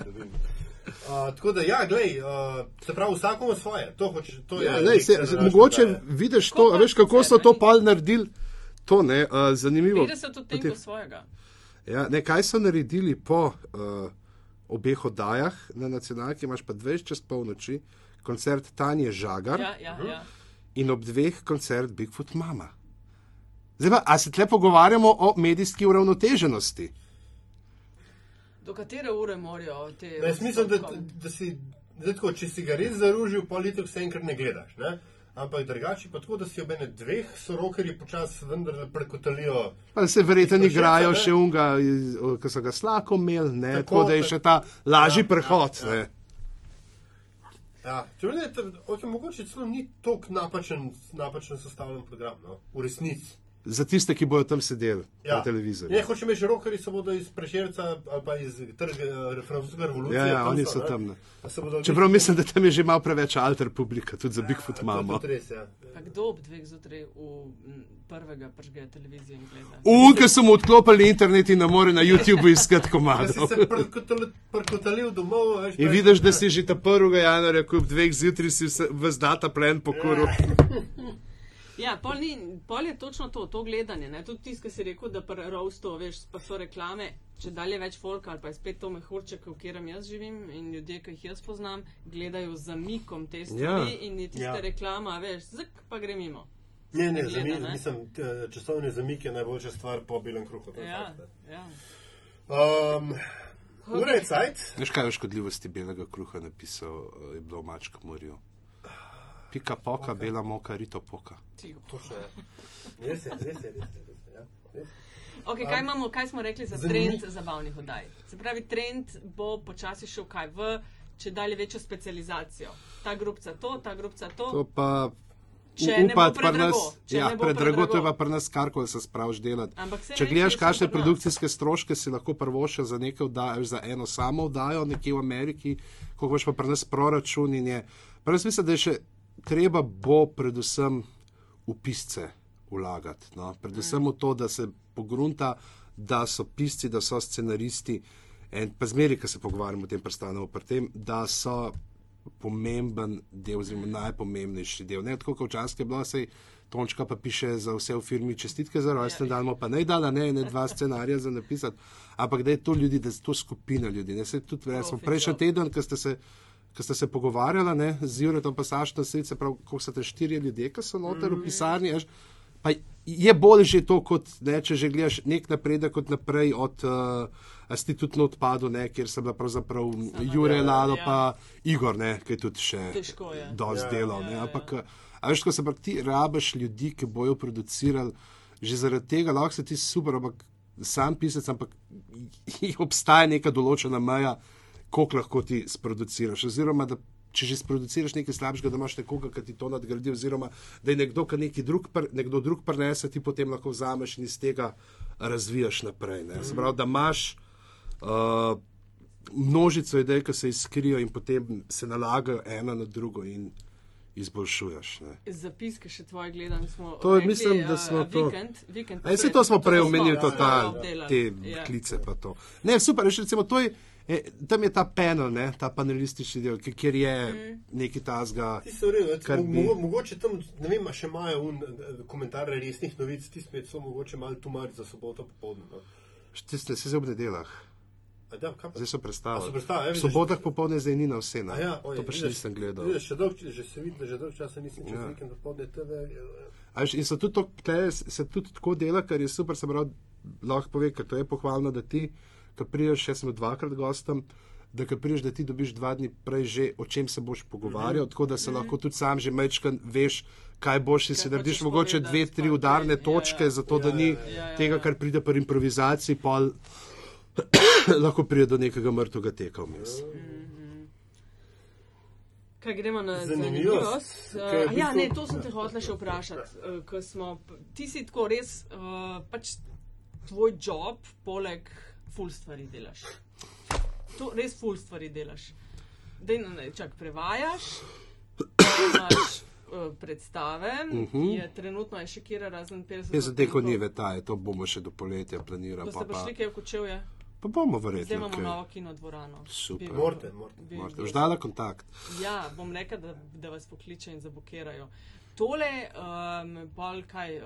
Uh, tako da, ja, glej, uh, se pravi, vsakomu svoje. To hoče, to
Ja,
je
lej, se, se, mogoče
oddaje.
vidiš to,
Kako
a veš, kako so to pol naredili. To ne, uh, zanimivo.
50 odtenkov svojega.
Ja, ne, kaj so naredili po uh, obeh oddajah na nacionalki, imaš pa 20 čez polnoči, koncert Tanje Žagar
Ja, ja, ja.
in ob dveh koncert Bigfoot Mama. Zdaj pa, a se tle pogovarjamo o medijski uravnoteženosti?
Do katere ure morajo te.
Ne, jaz mislim, da, da si, zdaj tako, če si ga res zaružil, pa leto vse enkrat ne gledaš. Ne? Ampak drugače pa tako, da si ob ene dveh sorokerji počasi vendar prekotalijo.
Pa se verjetno igrajo
všeč,
še unga, ki so ga slako imeli, ne,
Tako,
tako da je še ta lažji
Ja,
prehod.
ja, ja.
ne.
Ja, če ne, okay, mogoče celo ni tako napačen, napačen sestavljen program, no? v resnici.
Za tiste, ki bodo tam sedeli
Ja.
na televizorju.
Ne, hočeš reči, rokerji se bodo iz Prešerca ali pa iz trga eh, francoske revolucije.
Ja, ja,
tam
oni
so,
so
ne.
tam, Čeprav mislim, da tam je že malo preveč alter publika, tudi za Bigfoot
To je
mamo.
res, ja.
Pa kdo ob dveh zjutraj v prvega pržge televizijo in gleda?
Unke so mu odklopili internet in ne more na YouTubu iskati
Ja,
komadov.
se prkotali- prkotalil domov. veš,
In vidiš, da si že ta 1. januarja, ko ob dveh zjutraj si vse- ves data plen pokoril.
Ja, pol, ni, pol je točno to, to gledanje. Ne? Tudi tisti, ki si rekel, da pri Roastu, veš, pa so reklame, če dalje več folka ali pa je spet to mehurček, v katerem jaz živim in ljudje, ki jih jaz poznam, gledajo z zamikom te stvari
Ja.
in je tista
Ja.
reklama, veš, zek pa gre mimo.
Ne, ne,
Gleda,
zami,
ne?
mislim, časovni zamik je najboljša stvar po belem kruhu.
Ja, ja.
Um, ura je cajt.
Veš kaj je o škodljivosti belega kruha napisal, eh, je bilo v Mačka morju. Pika poka, bela moka, rito poka.
Res je, res je, res je. Ja.
Okay, kaj, imamo, kaj smo rekli za trend zabavnih oddaj? Se pravi, trend bo počasi šel kaj v če dalje večjo specializacijo. Ta grupca to, ta grupca to.
To pa
Če
upati pri
predrago,
nas.
če
Ja,
bo
predrago, to je
predrago.
pa pri nas kar koli se spraviš delati.
Saj
Če gledaš, kakšne produkcijske stroške si lahko prvošil za nekaj oddajo, za eno samo oddajo nekje v Ameriki, koliko boš pa pri nas proračun in je. Pa jaz mislim, da je še treba bo predvsem v pisce vlagati. No? Predvsem v to, da se pogrunta, da so pisci, da so scenaristi. In pa zmeri, ko se pogovarjamo o tem, prestanemo pri tem, da so pomemben del, oziroma najpomembnejši del. Ne tako, kot včasih je bilo, sej Tončka pa piše za vse v firmi čestitke za rojsten dan, mu pa ne dala, ne, ne dva scenarija za napisati, ampak da je to ljudi, da je to skupina ljudi. Ne, Saj tudi, recimo,
Profi
prejšnji teden, ko ste se. Ko ste se pogovarjali ne, z Juretom, pa Saštom, se pravi, koliko so te štiri ljudje, ki so noter v pisarni. Až, pa je bolj že to, kot ne, če že gledaš nek napredek kot naprej od uh, na odpadu, ne, kjer so bila pravzaprav Jure,
ja,
Lalo
ja.
pa Igor, ne, ki je tudi še
Težko je.
dosti
Ja,
delal.
ja,
ne,
ja,
Ampak, a veš, ko se pa ti rabiš ljudi, ki bojo producirali, že zaradi tega lahko se ti super, ampak sam pisec, ampak obstaja neka določena meja, koliko lahko ti sproduciraš. Oziroma, da če že sproduciraš nekaj slabšega, da imaš nekoga, ki ti to nadgradi, oziroma da je nekdo, ki neki drug, pr, nekdo drug prenese, ti potem lahko vzameš in iz tega razvijaš naprej. Ne. Se pravi, da imaš. Uh, Množico idej, ki se izkrijo in potem se nalagajo ena na drugo in izboljšuješ. Ne.
Zapiske še tvoje gledam. Smo
To je- mislim, da
eh,
smo to-
Vikend, vikend
vse to smo prej omenili, to ta,
ja,
te
Ja.
klice. to. Ne, super, veš, recimo, to je, eh, tam je ta panel, ne, ta panelistični del, kjer je
Mm.
neki tasga. Bi-
mo, mogoče tam, ne vem, še imajo un, eh, komentarje resnih novic, tisti med so mogoče malo tumari za soboto popoldne. No.
Tiste se zdaj ob nedeljah.
A Da?
Zdaj so predstavili.
ja,
V sobotah popoldne zdaj ni na vse.
A Ja, oj,
to pa še
vidiš,
nisem gledal.
Vidiš, še dolg, že se vidi, že dolgo časa nisem čez
Ja.
vikend dopoldne TV.
A veš, In so tudi to, se tudi tako dela, kar je super, se pravi, lahko pove, ker to je pohvalno, da ti, ko priješ, še sem dvakrat gostom, da ko priješ, da ti dobiš dva dni prej že, o čem se boš pogovarjal, tako da se lahko tudi sam že mečkan veš, kaj boš in si narediš mogoče dve, tri udarne
kaj, ja,
točke,
ja.
zato da
Ja,
ni
ja,
ja.
tega, kar pride pri improvizaciji, pol lahko pride do nekega mrtvega teka vmes.
Kaj gremo na
Zanimivost.
Uh,
v
ja,
bistvu-
ne, to sem te hotel še vprašati. Uh, smo, ti si tako res, uh, pač tvoj job, poleg ful stvari delaš. To res ful stvari delaš. Dej, ne, ne, čak prevajaš, imaš uh, predstave, uh -huh. je trenutno je še kira razen 50.
Jaz za teko ni vetaje, to bomo še do poletja planiram.
Boste
Pa, pa,
prišli kaj v kočevje?
pa bomo
Zdaj
verjetno.
imamo
kaj.
novo kinodvorano.
Super.
Bi-
Morate, morate.
bi-
Morate
bi-
vždala kontakt.
Ja, bom rekel, da, da vas pokliče in zabukirajo. Tole, um, bolj kaj, uh,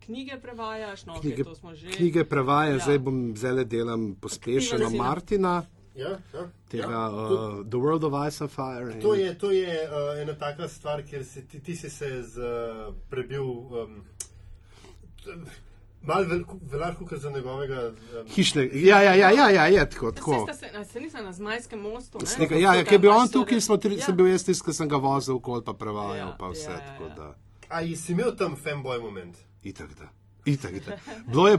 knjige prevajaš, no,
Knjige,
okay, to smo že.
knjige prevaja,
Ja.
zdaj bom zelo delam pospešeno
na-
Martina,
Ja, ja,
tega
ja.
uh, The World of Ice and Fire. in-
To je, to je uh, ena taka stvar, kjer si ti, ti si se z, uh, prebil. Um, Mal veliko, kot za njegovega. Um,
Hišne, ja, ja, ja, ja, ja, je tako.
Ja,
tako.
Se, a, se nisem na Zmajskem mostu. ne?
Snega, ja, ja, ki je bil on tukaj, smo tri,
ja.
sem bil jaz tisti, ki sem ga vozil okoli, pa prevajal,
Ja,
pa vse
ja, ja,
tako
ja.
da.
a si imel tam fanboy moment?
Itak da. Itak da. Bilo je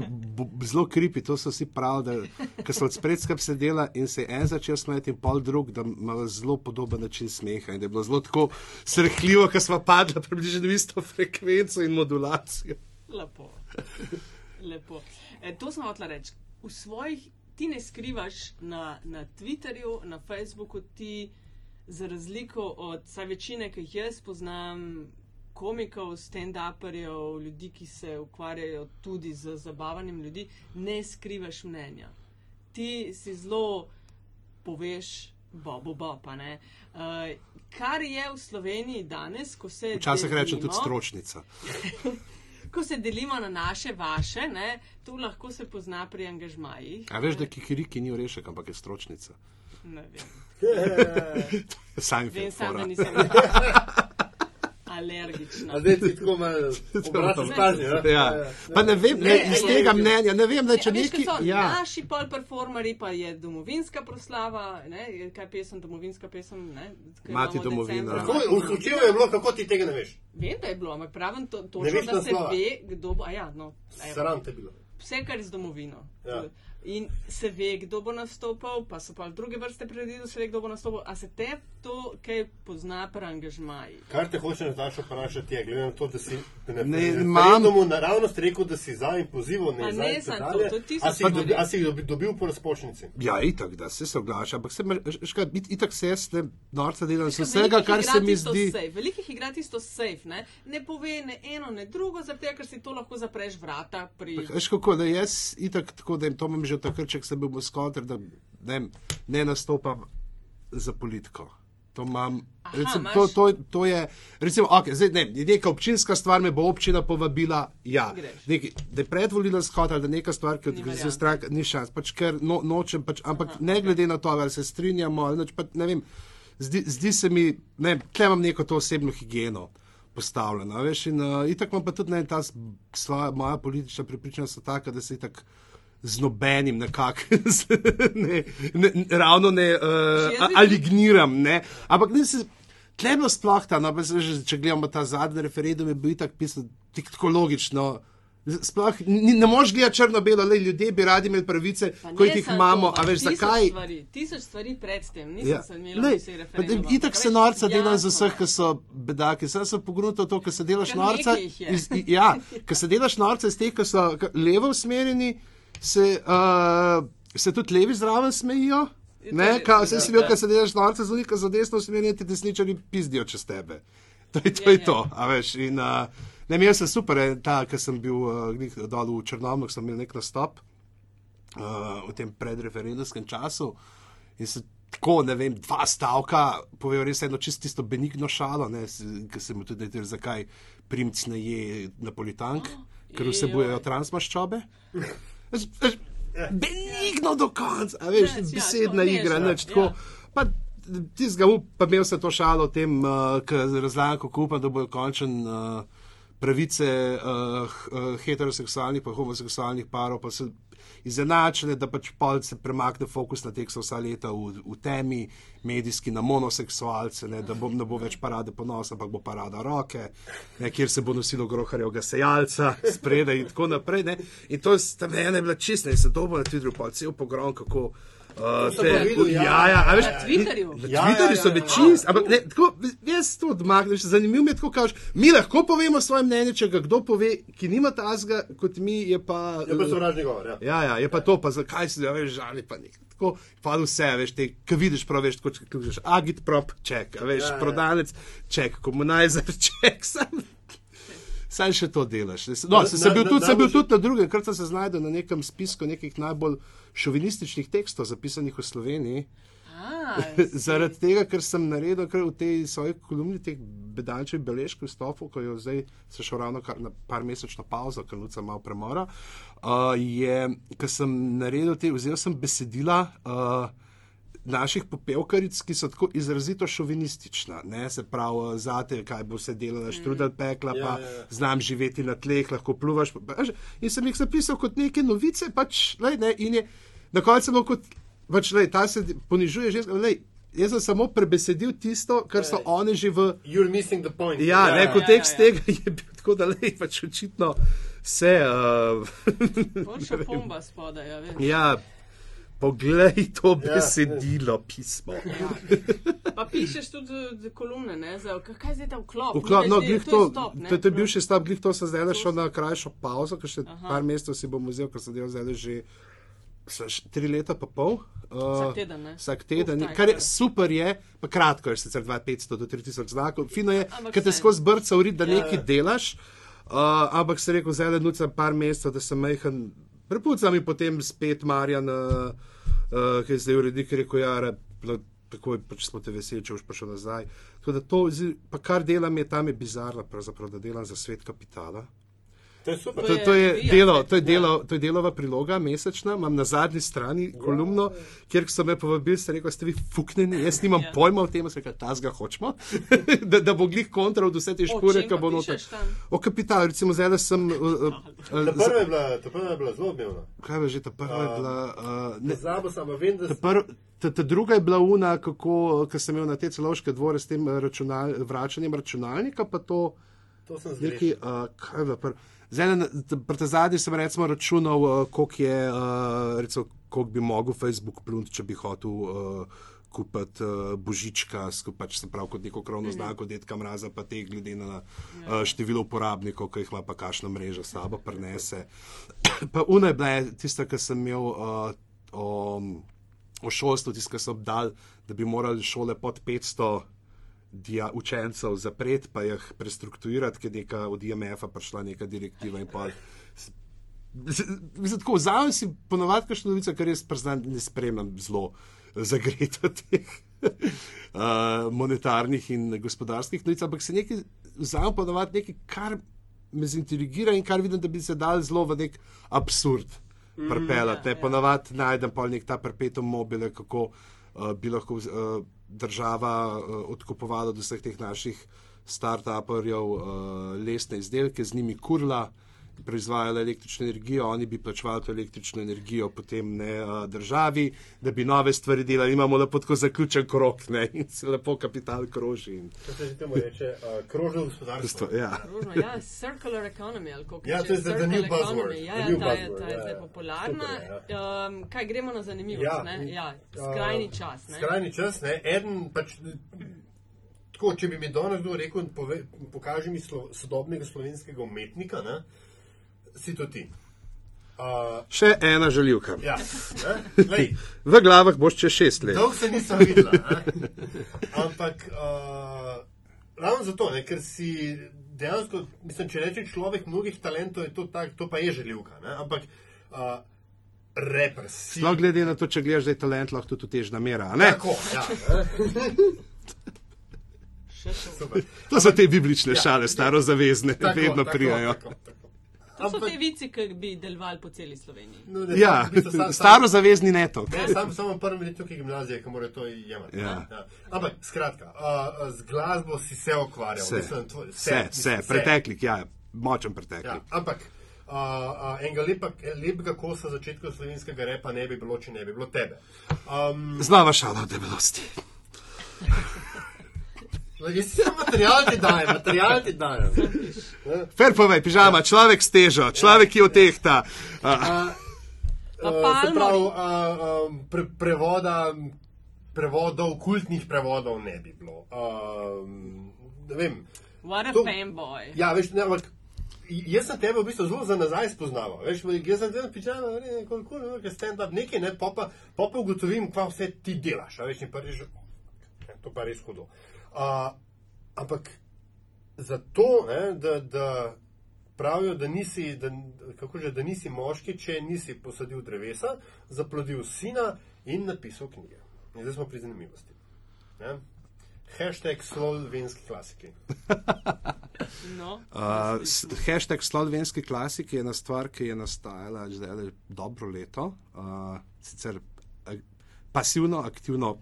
zelo kripi, to so vsi pravi, da ko so od spredskap sedela in se je en začel smeti in pol drug, da ima zelo podoben način smeha in da je bilo zelo tako srhljivo, ker smo padli približno isto frekvenco in modulacijo.
Lepo. Lepo. E, to sem hotela reči. V svojih, ti ne skrivaš na, na Twitterju, na Facebooku, ti za razliko od vsaj večine, ki jih jaz poznam, komikov, stand-uperjev, ljudi, ki se ukvarjajo tudi z zabavanjem ljudi, ne skrivaš mnenja. Ti si zelo poveš, bobo, bopa. Uh, kar je v Sloveniji danes, ko se.
Včasih rečem tudi stročnica.
ko se delimo na naše, vaše, ne, to lahko se pozna pri angažmajih.
A veš, da kikiriki ni orešek, ampak je stročnica.
Ne vem.
Sam
Vem samo, da
fora.
nisem alergična.
A zdaj ti tako malo obratno spazi.
Ja. Pa ne vem, ne, iz
Ne,
tega
ne,
mnenja, ne vem, da če
Ja, veš, kaj
neki.
so
Ja.
Naši pol performeri pa je domovinska proslava, ne, kaj pesem, domovinska pesem. Ne,
Mati domovina.
Kočevu je bilo, kako ti tega ne veš?
Vem, da je bilo, ampak pravim to,
Ne
točno,
veš
da se
naslova.
ve, kdo bo. A ja, no, evo.
Sram te bilo.
vse, kar je z domovino.
Ja.
In se ve, kdo bo nastopil, pa so pa druge vrste predvidel, se ve, kdo bo nastopil. A se te to, kaj pozna pri angažmaji?
Kar te hoče Nataša vprašati, je, glede na to, da si na
Ne,
referendumu naravnost rekel, da si za in pozival,
Pa
ne za
ne
tako
to, to ti
si, a si jih dobi, dobil po razpočnici?
Ja, itak, da se soglaša, ampak se, škaj, itak se jaz ne norca delam
Ker
vsega, kar se mi zdi.
Safe. Velikih igra tisto safe, ne? ne pove ne eno, ne drugo, zato ker si to lahko zapreš vrata pri.
Veš kako, da jaz itak tako, da jim to imam že takrat, če sem bil v skoter, da ne, ne nastopam za politiko. To, imam,
Aha,
recim,
imaš-
to, to, to je, recimo, okay, zdaj, ne, je neka občinska stvar, me bo občina povabila. Ja, neki, da je predvolila shod ali da neka stvar, ki jo
variante.
za stranka ni šans, pač ker no, nočem, pač, ampak Aha, ne glede na to, ali se strinjamo ali neč, pa, ne vem, zdi, zdi se mi, ne, tle imam neko to osebno higieno postavljeno, veš, in uh, itak imam pa tudi ne, ta svoja, moja politična prepričanja so taka, da se itak z nobenim nekako ne, ne, ravno ne uh,
bi-
aligniram, ne, ampak ne se. Tle je bilo sploh ta, no, že, če gledamo ta zadnji referendum, je bil tako pisan, tako logično. Sploh ni, ne moš gledati črno-belo, le ljudje bi radi imeli pravice,
Pa
ko
ne
jih imamo,
to,
a veš
tisoč
zakaj?
Stvari, tisoč stvari pred tem, nisem
Ja.
se imel
da-
referendumov.
Itak se
veš,
norca delam za vseh, ki so bedaki. Sam sem pogledal to, ker se delaš norca. Iz, ja, ker se delaš norca iz teh, ki so levo usmerjeni, se, uh, se tudi levi zraven smejijo. Ne,
to
ka,
res,
vse
ja.
si bil, ker se delaš norca, zunaj, ker za desno usmerjeni ti desničari pizdijo čez tebe. To je to.
Ja,
Je
ja.
to a veš, in, uh, ne, imel sem super, eh, ta, ker sem bil uh, dol v Črnomlu, sem imel nek nastop uh, v tem predreferendumskem času. In se tako, ne vem, dva stavka povejo res eno čisto tisto benigno šalo, ki se mu tudi reče, zakaj primc ne je napolitank, ker vsebujejo transmaščobe. Benigno do konca, a veš,
Nič, ja,
besedna
tako,
igra,
nežno,
nič tako.
ja.
Pa, Tistega, pa imel sem to šalo o tem, uh, ker razlagam, kako upam, da bojo končen uh, pravice uh, heteroseksualnih in homoseksualnih parov, pa so izenačene, da pač se premakne fokus na teh, ki so vsa leta v, v temi, medijski na monoseksualce, ne, da bo, ne bo več parade ponosa, ampak bo parada roke, ne, kjer se bo nosilo groharjevega sejalca spredaj in tako naprej. Ne. In to je ena bila čista in se dobro na Twitterju, pa cel pogrom, kako. Uh,
pa videl, ja.
ja, ja, a veš,
Na Twitterju?
Na
Ja,
Twitterju
ja,
so
ja,
bili
ja.
čist, ampak ne, tako, jaz to odmakneš, zanimivo mi je tako, kažeš, mi lahko povemo svoje mnenje, če ga kdo pove, ki nima tazga, kot mi je pa.
Je pa sovražni govor. Ja.
Ja, ja, je pa to, pa zakaj si ga veš, žali pa nek. Tako, pa vse, veš, te, ki vidiš, prav veš, kot če kažeš, agit prop, ček, a veš,
Ja,
ja,
ja.
prodanec, ček, komunizer, ček, sam. Saj še to delaš. No,
Na-
sem, sem, bil
na-
tudi, sem bil
najbolj-
tudi na drugem, kar sem se znašel na nekem spisku nekih najbolj šovinističnih tekstov, zapisanih v Sloveniji.
A,
Zaradi tega, ker sem naredil kar v tej svoji kolumni teh bedančevih beležk v Stofu, ko je zdaj se šel ravno kar na par mesečno pauzo, ker nuca malo premora, uh, je, ker sem naredil te, vzel sem besedila. Uh, Naših popevkaric, ki so tako izrazito šovinistična, ne? se pravi, zate, kaj bo se delala, štrudel pekla,
Ja,
pa
ja, ja.
znam živeti na tleh, lahko pluvaš. pa- veš, In sem jih zapisal kot neke novice, pač, lej, ne, in je na koncu bilo kot, pač, lej, ta se ponižuje ženska. lej, Jaz sem samo prebesedil tisto, kar so oni že v.
You're missing the point.
Ja, ne,
ja,
kontekst
ja, ja.
tega je bil tako, da lej, pač očitno vse. Uh,
Boljša pomba spodaj, ja, veš.
ja, poglej to
Ja.
besedilo, pismo.
Pa pišeš tudi eh, kolumne, ne, za kaj je zdaj ta vklop?
Vklop, no, glih
je
to,
stop,
to, to je bil še stop, glih to sem zdaj le šel na krajšo pauzo, ker še
Aha.
par mesecev si bom vzel, ker sem delal zdaj že tri leta pa pol. Uh,
Vsak teden, ne?
Vsak teden.
Uf, taj,
Kar je super je, pa kratko je sicer 2500 do 3000 znakov. Fino je, ker te skozi brca urit, da
Ja,
nekaj
ja.
delaš. Uh, ampak se rekel, zdaj le nucam par mesecev, da sem majhen. Prepucam in potem spet Marjan, uh, ki je zdaj urednik, rekel, ja, re, tako je, pač smo te veseli, če boš prišel nazaj. Tako da to, pa kar delam, je tam je bizarno, da delam za svet kapitala.
To je super.
To,
je
to, je delo, to, je
Ja.
delo, to je delova priloga, mesečna. Imam na zadnji strani kolumno, kjer so me povabili, ste rekli, ste vi fuknjeni, jaz nimam
Ja.
pojma o tem, se rekel, ta zga hočemo, da, da bo glih kontra od vse te špore, ki bo noter. O kapitalu, recimo zdaj, da sem. Uh, uh,
Ta prva je bila, ta prva je bila zelo odmevna.
kaj je že ta prva? je
Um,
bila, uh, ne,
sem, ampak vem, da sem.
prv, ta, ta druga je bila una, kako ko sem imel na te celovške dvore s tem računal, vračanjem računalnika, pa to
To sem zgrešil.
uh, kaj je bilo prvo. Zdaj, na- zadnji sem recimo računal, uh, koliko je, uh, recimo, koliko bi mogel Facebook plunt, če bi hotel uh, kupiti uh, božička, pač se pravi kot neko krovno znako, detka mraza, pa te glede na uh, število uporabnikov, ki jih ima pa kašna mreža s sabo, prenese. pa una je bila tista, ki sem imel uh, o, o šolstvu, tisto, kar so obdal, da bi morali šole pod 500 dija, učencev zapreti, pa jih prestrukturirati, ker je neka od IMF-a prišla neka direktiva in pa. Tako vzamem si ponovadi kakšno novico, ker jaz priznam, ne spremljam zelo zagreto teh uh, monetarnih in gospodarskih novic, ampak se nekaj vzamem ponovadi nekaj, kar me zintrigira in kar vidim, da bi se dal zelo v nek absurd pripeljati.
ja,
Mm, ponovadi najdem pa nek ta perpetuum mobile, kako uh, bi lahko uh, država uh, odkupovala od vseh teh naših start-uperjev uh, lesne izdelke, z njimi kurla, proizvajala električno energijo, oni bi plačevali to električno energijo potem ne uh, državi, da bi nove stvari delali. Imamo lepo tako zaključen krok ne, in se lepo kapital kroži. In,
To se že temu reče uh, krožno gospodarstvo.
ja.
Ja, circular economy, ali kako
Ja, to je the- the
circular
new buzzword,
economy. Ja, ja,
new
ta je,
buzzword,
ta je
ja,
zdaj
ja.
popularna.
Super
Um, kaj gremo na zanimivost,
Ja,
ne? Ja,
uh,
skrajni čas, ne?
Skrajni čas, ne. Eden pač. Tako, če bi mi danes kdo rekel, pove, pokaži mi slo, sodobnega slovenskega umetnika, ne, si to ti. Uh,
Še ena žaljivka.
ja, lej,
V glavah boš čez šest let.
dolgo se nisem videla. Ne? Ampak uh, ravno zato, ne, ker si dejansko, mislim, če reče človek mnogih talentov, je to tak, to pa je želivka. Ne? Ampak uh, reper si.
No, glede na to, če gledaš, da je talent lahko tudi težna mera. a ne?
Tako, ja.
To
so te biblične
Ja.
šale, starozavezne,
Tako,
vedno
tako,
prijajo.
tako, tako.
To so
Ampak-
te vici, ki bi delovali po celi Sloveniji.
No, ne,
Ja,
v bistvu sam-
staro zavezni neto.
Ne, sam samo prvem letu gimnazije, ki mora to jemati.
Ja.
Ja. Ampak, skratka, uh, z glasbo si se ukvarjal.
Vse,
Mislim, tvoj,
vse, vse, preteklik, ja, močen preteklik.
Ja, ampak uh, uh, enega lepa, lepega kosa začetka slovenskega repa ne bi bilo, če ne bi bilo tebe. Um,
Znova šala o debelosti.
jaz samo material ti dajem, material ti dajem.
Fer povej, pižama, človek s težo, človek, ki otehta. Uh,
Uh, se pravi, uh, um, pre, prevoda, prevodov, kultnih prevodov ne bi bilo. Um, ne vem.
What a
To-
fanboy.
Ja, veš, ne, ampak jaz sem tebe v bistvu zelo za nazaj spoznaval. Veš, jaz sem zdaj pičal, ne, koliko je stand-up nekaj, ne, pa pa, pa, pa ugotovim, kva vse ti delaš. A veš, in pa rečeš, "Ne, to pa res hudo. Uh, ampak zato, ne, da, da pravijo, da nisi, da, kako že, da nisi moški, če nisi posadil drevesa, zaplodil sina in napisal knjige. In zdaj smo pri zanimivosti. Ne? Hashtag slovenski klasiki.
No.
Uh, hashtag slovenski klasik je ena stvar, ki je nastajala le dobro leto. Uh, sicer pasivno, aktivno,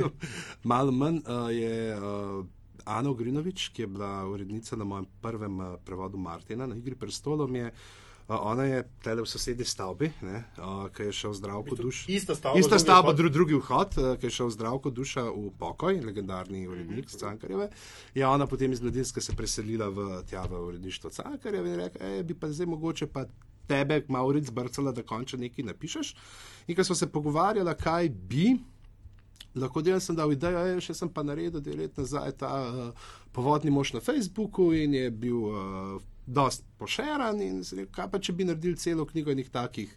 malo manj uh, je uh, Ana Ogrinovič, ki je bila urednica na mojem prvem uh, prevodu Martina na Igri prestolom. Je, uh, ona je tele v sosednji stavbi, ne, uh, ki je šel zdravko duš.
Ista stavba,
Ista
drugi
stavba,
vhod.
dru, drugi vhod, eh, ki je šel zdravko duša v pokoj, legendarni urednik mm -hmm. Cankarjeve. Je ona potem iz Mladinske se preselila v tja v uredništvo Cankarjeve in rekla, e, bi pa zdaj mogoče pa tebe malo red zbrcala, da končno nekaj napišeš. In ko smo se pogovarjali, kaj bi, lahko delal sem dal idejo, e, še sem pa naredil dve leti nazaj ta uh, povodni mož na Facebooku in je bil uh, dost pošeran in rekel, kaj pa če bi naredili celo knjigo enih takih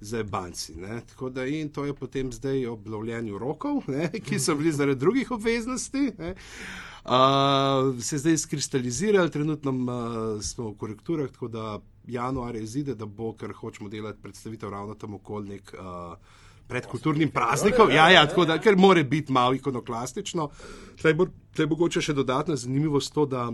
za banci. Da in to je potem zdaj ob lovljenju rokov, ne? ki so bili zaradi drugih obveznosti. ne. Uh, se je zdaj skristalizirali, trenutno uh, smo v korekturah, tako da januar je izide, da bo, ker hočemo delati predstavitev ravno tam okoli nek. Uh, Pred kulturnim praznikom, ja, ja, tako da, ker more biti malo ikonoklastično. Bo, tle mogoče še dodatna zanimivost to, da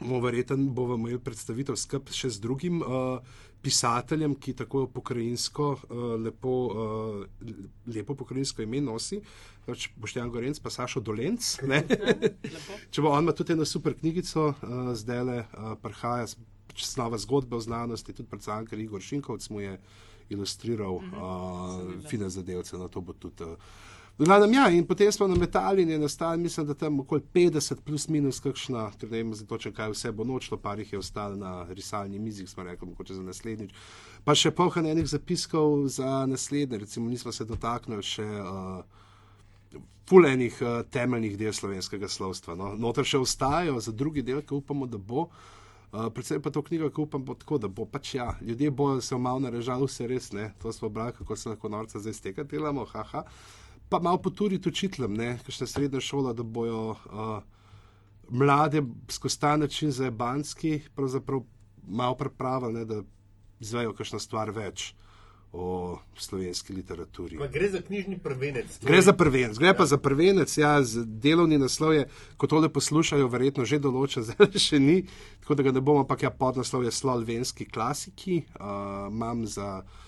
bomo verjetno bomo imeli predstavitev skupaj še z drugim uh, pisateljem, ki tako pokrajinsko, uh, lepo, uh, lepo pokrajinsko ime nosi. Pač Boštjan Gorenc, pa Sašo Dolenc. ne. Če bo on ima tudi eno super knjigico, uh, zdaj le uh, prihaja s- pač snova zgodbe o znanosti, tudi predvsem Igor Šinkovc mu je ilustriral uh, fine zadevce, na to bo tudi. Uh, Glavnem, ja, in potem smo na metali in je nastal, mislim, da tam okoli 50 plus minus kakšna, ker ne vem, zato če kaj vse bo nočlo, par jih je ostalo na risalni mizi, smo rekli, mogoče za naslednjič. Pa še polhan enih zapiskov za naslednje, recimo nismo se dotaknili še. Uh, Fulejnih uh, temeljnih del slovenskega slovstva. No. Notor še ostajajo za drugi del, ki upamo, da bo. Uh, predvsem pa to knjigo, ki upam, bo tako, da bo pač ja. Ljudje bojo se malo narežali, vse res ne. To smo brali, kako se lahko norca zdaj steka delamo, haha. Pa malo poturiti učiteljem, ne, kakšna srednja šola, da bojo uh, mlade skozi ta način za banski, pravzaprav malo pripravili, ne, da izvejo kakšno stvar več o slovenski literaturi.
Ma Gre za knjižni prvenec.
Gre za prvenec, gre pa za prvenec, ja, z delovni naslov je, ko tole poslušajo, verjetno že določen, zdaj še ni, tako da ga ne bomo, ampak ja, podnaslov je slovenski klasiki. Uh, imam za uh,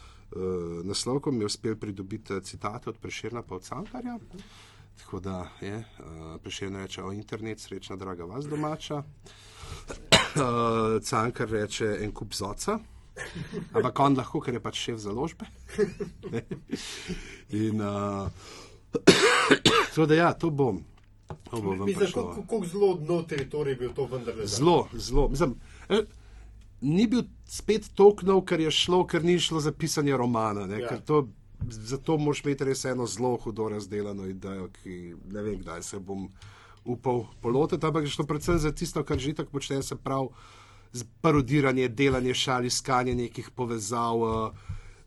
naslov, ko mi je uspel pridobiti eh, citate od Preširna pa od Cankarja. Tako da je, uh, Preširn reče o internet, srečna draga vas domača. Uh, Cankar reče en kup zoca. Ampak on lahko, ker je pač šef založbe. In uh, tako da ja, to bom. To bo vam
Mislim,
prišlo.
kako kako zelo dno teritorij je bil to vendarle.
Zelo, zelo. Mislim, eh, ni bil spet toknov, ker je šlo, ker ni šlo za pisanje romana. Ne,
Ja.
to, zato moš imeti res eno zelo hudo razdeljeno idejo, ki ne vem, kdaj se bom upal polotiti, ampak je šlo predvsem za tisto, kar že tako počne, se pravi z parodiranje, delanje šal, iskanje nekih povezav, uh,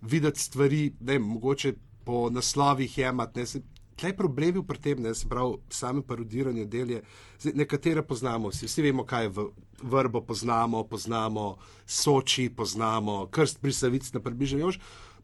videti stvari, ne mogoče po naslovih jemati. Ne, se- Tle je problem pri tem, ne, se pravi, same parodiranje del je. Zdaj, nekatere poznamo, vsi, vsi vemo, kaj je v, vrbo, poznamo, poznamo Soči, poznamo krst pri Savici, na približnju.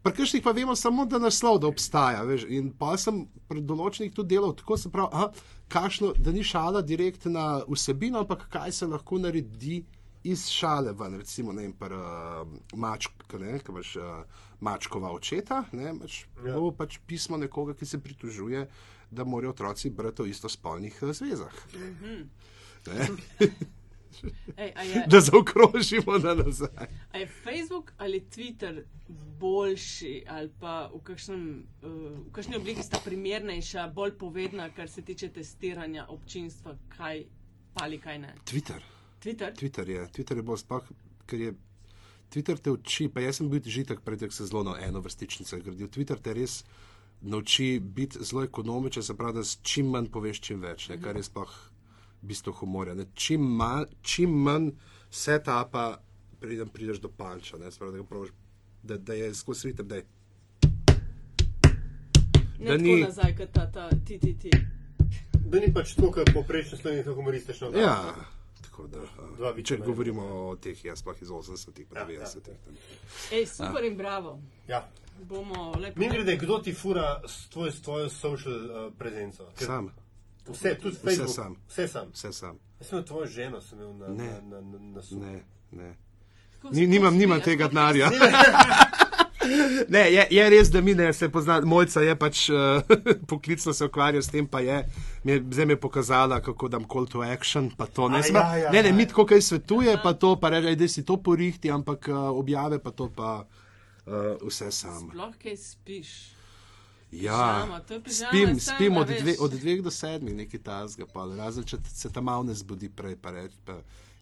Pri kršnih pa vemo samo, da naslov da obstaja. Veš, in pa sem pri določenih tudi delal tako, se pravi, aha, kašno, da ni šala direktna vsebina, ampak kaj se lahko naredi iz šale ven, recimo, ne vem, pa uh, mačka, ne, ki imaš uh, mačkova očeta, ne, pač,
Ja.
bo pač pismo nekoga, ki se pritožuje, da morajo otroci brati o istospolnih uh, zvezah. Ne,
Ej, a, je,
da zaokrožimo na nazaj.
je Facebook ali Twitter boljši ali pa v, kakšnem, uh, v kakšni obliki sta primernejša, bolj povedna, kar se tiče testiranja občinstva, kaj pa ali kaj ne?
Twitter.
Twitter?
Twitter je, Twitter je bolj sploh, ker je. Twitter te uči, pa jaz sem bil žitek pred tem, se zelo na eno vrstičnico je gradil. Twitter te res nauči biti zelo ekonomičen, se pravi, da s čim manj poveš, čim več, ne, kar je sploh bistvo humorja. Ne. Čim, manj, čim manj setapa, preden prideš do panča, ne, se pravi, da, ga probaš, da, da je skozi ritem, da je.
Ne
da ni-
nazaj, kot ta, ta TTT.
Da ni pač to, kar poprečne slovenske humoristično.
Ja, tako da.
Dva vica
Če
ne.
govorimo o teh, jaz sploh iz 80-ih, pa
Ja,
90-ih.
Ej, super in bravo.
Ja.
Bomo lepo.
Mim grede, kdo ti fura s tvoj, s tvojo social uh, prezenco? Ker
Sam,
Vse, tudi Facebook.
sam.
Vse sam.
vse sam.
Jaz sem tvojo ženo sem imel na,
Ne.
na, na, na, na suhu.
Ne, ne. Ni, nimam, nimam tega denarja. Ne, je, je res, da mi ne se pozna, mojca je pač uh, poklicno se ukvarja s tem, pa je, mi je zdaj mi je pokazala, kako dam call to action, pa to ne. Se
ja, ja,
ne, ne,
ja.
mi tako kaj svetuje, pa to, pa reče, da si to porihti, ampak uh, objave pa to pa uh, vse sam.
Sploh kaj spiš.
Ja,
Pižama, to je pižama
spim, spim od, dve, od dveh do sedmih, nekaj tasga, pa razen če se tam malo ne zbudi prej, pa reče, pa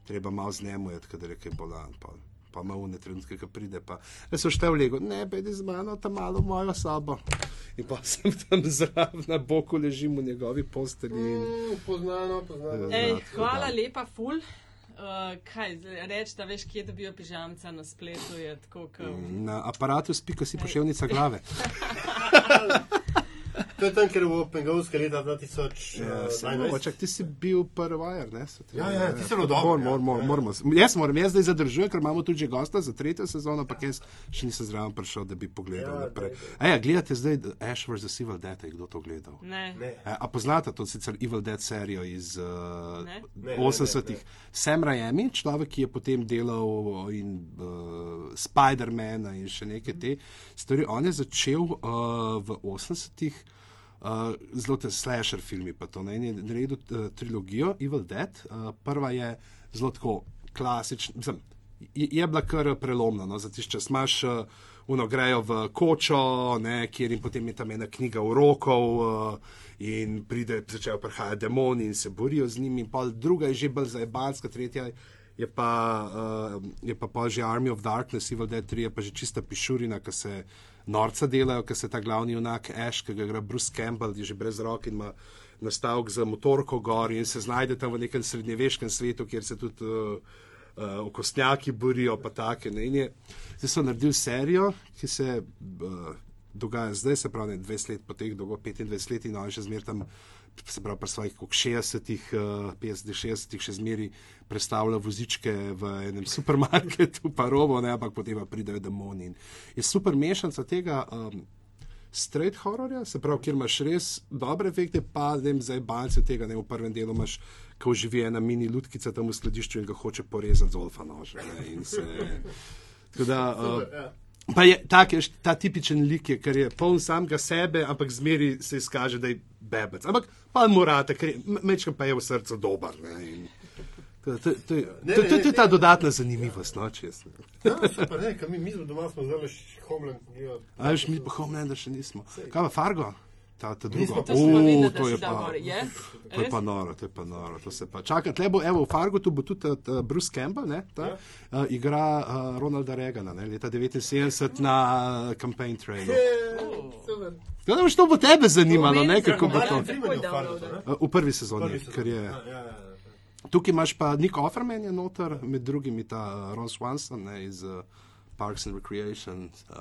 treba malo znemujeti, kadar je kaj bolan. Pa. Pa malo ne trenutke, ki pride, pa jaz sem štev lego, ne, pojdi z mano tam malo v mojo sobo. In pa sem tam zraven na boku ležim v njegovi posteli. in-
Mm, poznano, poznano.
Ja.
Ej, hvala lepa, ful. Uh, kaj, reči, da veš, kje dobijo pižamca na spletu, je tako, kot.
Na aparatu spika si poševnica glave.
To je tam, ker je v Pengovske leta 2000.
Ja,
uh,
mogoče, ti si bil prvajar, ne? Te-
Ja, ja, ti si zelo dober,
Mor, mor, mor,
Ja.
moramo. Jaz moram, jaz zdaj zadržujem, ker imamo tudi že gosta za tretjo sezono, pa jaz še nisem zraven prišel, da bi pogledal
Ja,
naprej.
daj, daj.
A ja, gledate zdaj Ash vs. Evil Dead, je kdo to gledal?
Ne.
Ne.
A poznate to sicer Evil Dead serijo iz uh,
ne,
80-ih? Sam Raimi, človek, ki je potem delal in uh, Spider-Mana in še neke te stvari. On je začel uh, v 80-ih uh, zelo te slasher filmi, pa to ne in je naredil uh, trilogijo Evil Dead. Uh, prva je zelo tako klasična. Mislim, je, je bila kar prelomna. No, za tišče smaš, uh, uno grejo v kočo, ne, kjer jim potem je tam ena knjiga urokov uh, in pride, začnejo prihajati demoni in se borijo z njimi. Pol druga je že bolj zajebanska, tretja je pa, uh, je pa pol že Army of Darkness, Evil Dead 3 je pa že čista pišurina, ki se norca delajo, ker se ta glavni junak Ash, ki ga igra Bruce Campbell, je že brez rok in ima nastavek za motorko gor in se znajde tam v nekem srednjeveškem svetu, kjer se tudi uh, uh, okostnjaki borijo, pa take. Ne? Je, zdaj so naredili serijo, ki se uh, dogaja zdaj, se pravi, ne, 20 let po teh, dolgo 25 let in on še zmeraj tam. Se pravi, pri svojih koliko 60, uh, 50, 60, še zmeri predstavlja vozičke v enem supermarketu, pa robo, ne, ampak potem pridejo demoni. Je super mešanica tega um, straight horrorja, se pravi, kjer imaš res dobre efekte, pa ne vem, zdaj balce tega, ne v prvem delu imaš, ko živi ena mini lutkica tam v skladišču in ga hoče porezati z olfa nožem. Tako da, uh. Pa je tak, je, ta tipičen lik, je, ker je poln samega sebe, ampak zmeri se izkaže, da je bebec. Ampak pa morate, ker je mečkam pa je v srcu dober. ne, in To, to, to, je-
Ne,
to,
ne,
to,
ne,
to je ta dodatna zanimivost, no.
Ja, ne, kaj mi, mi smo doma, smo zelo Homeland pogledali.
A veš, mi pa Homelander še nismo. Kaj pa Fargo? Ta, ta druga.
Nismo.
To
Uh,
da
to je pa.
Je?
To je pa noro, to je pa noro. To se pa čaka. Tle bo, evo, v Fargo tu bo tudi uh, Bruce Campbell, ne, ta,
Ja.
uh, igra uh, Ronalda Reagana, ne, leta 79 na campaign trailu.
Super.
Tako da boš to bo tebe zanimalo,
meni
ne, kako bo to.
Je v ne?
Prvi sezoni, ker je.
Ja, ja, ja.
Tukaj imaš pa Nick Offerman je noter, med drugim je ta Ron Swanson ne, iz uh, Parks and Recreation. Uh,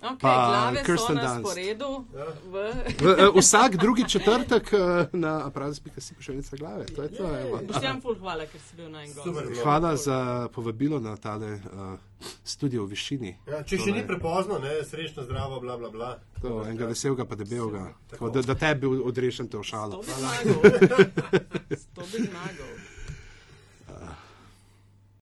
Okay,
Pa
glave
Kirsten
so na
Dunst.
sporedu.
Ja.
V...
v, uh, vsak drugi četrtek uh, na aparatus.si si pošeljnica glave. To je to.
Boštjan ful hvala, ker si bil na en
Super.
gost.
Hvala za povabilo na tale uh, studio v višini.
Ja, če še ni prepozno, ne, srečno, zdravo, bla, bla, bla.
To, enega veselega pa debelega. Tako, da, da tebi odrešen te
To
ošalo.
bi zmagal. To bi zmagal.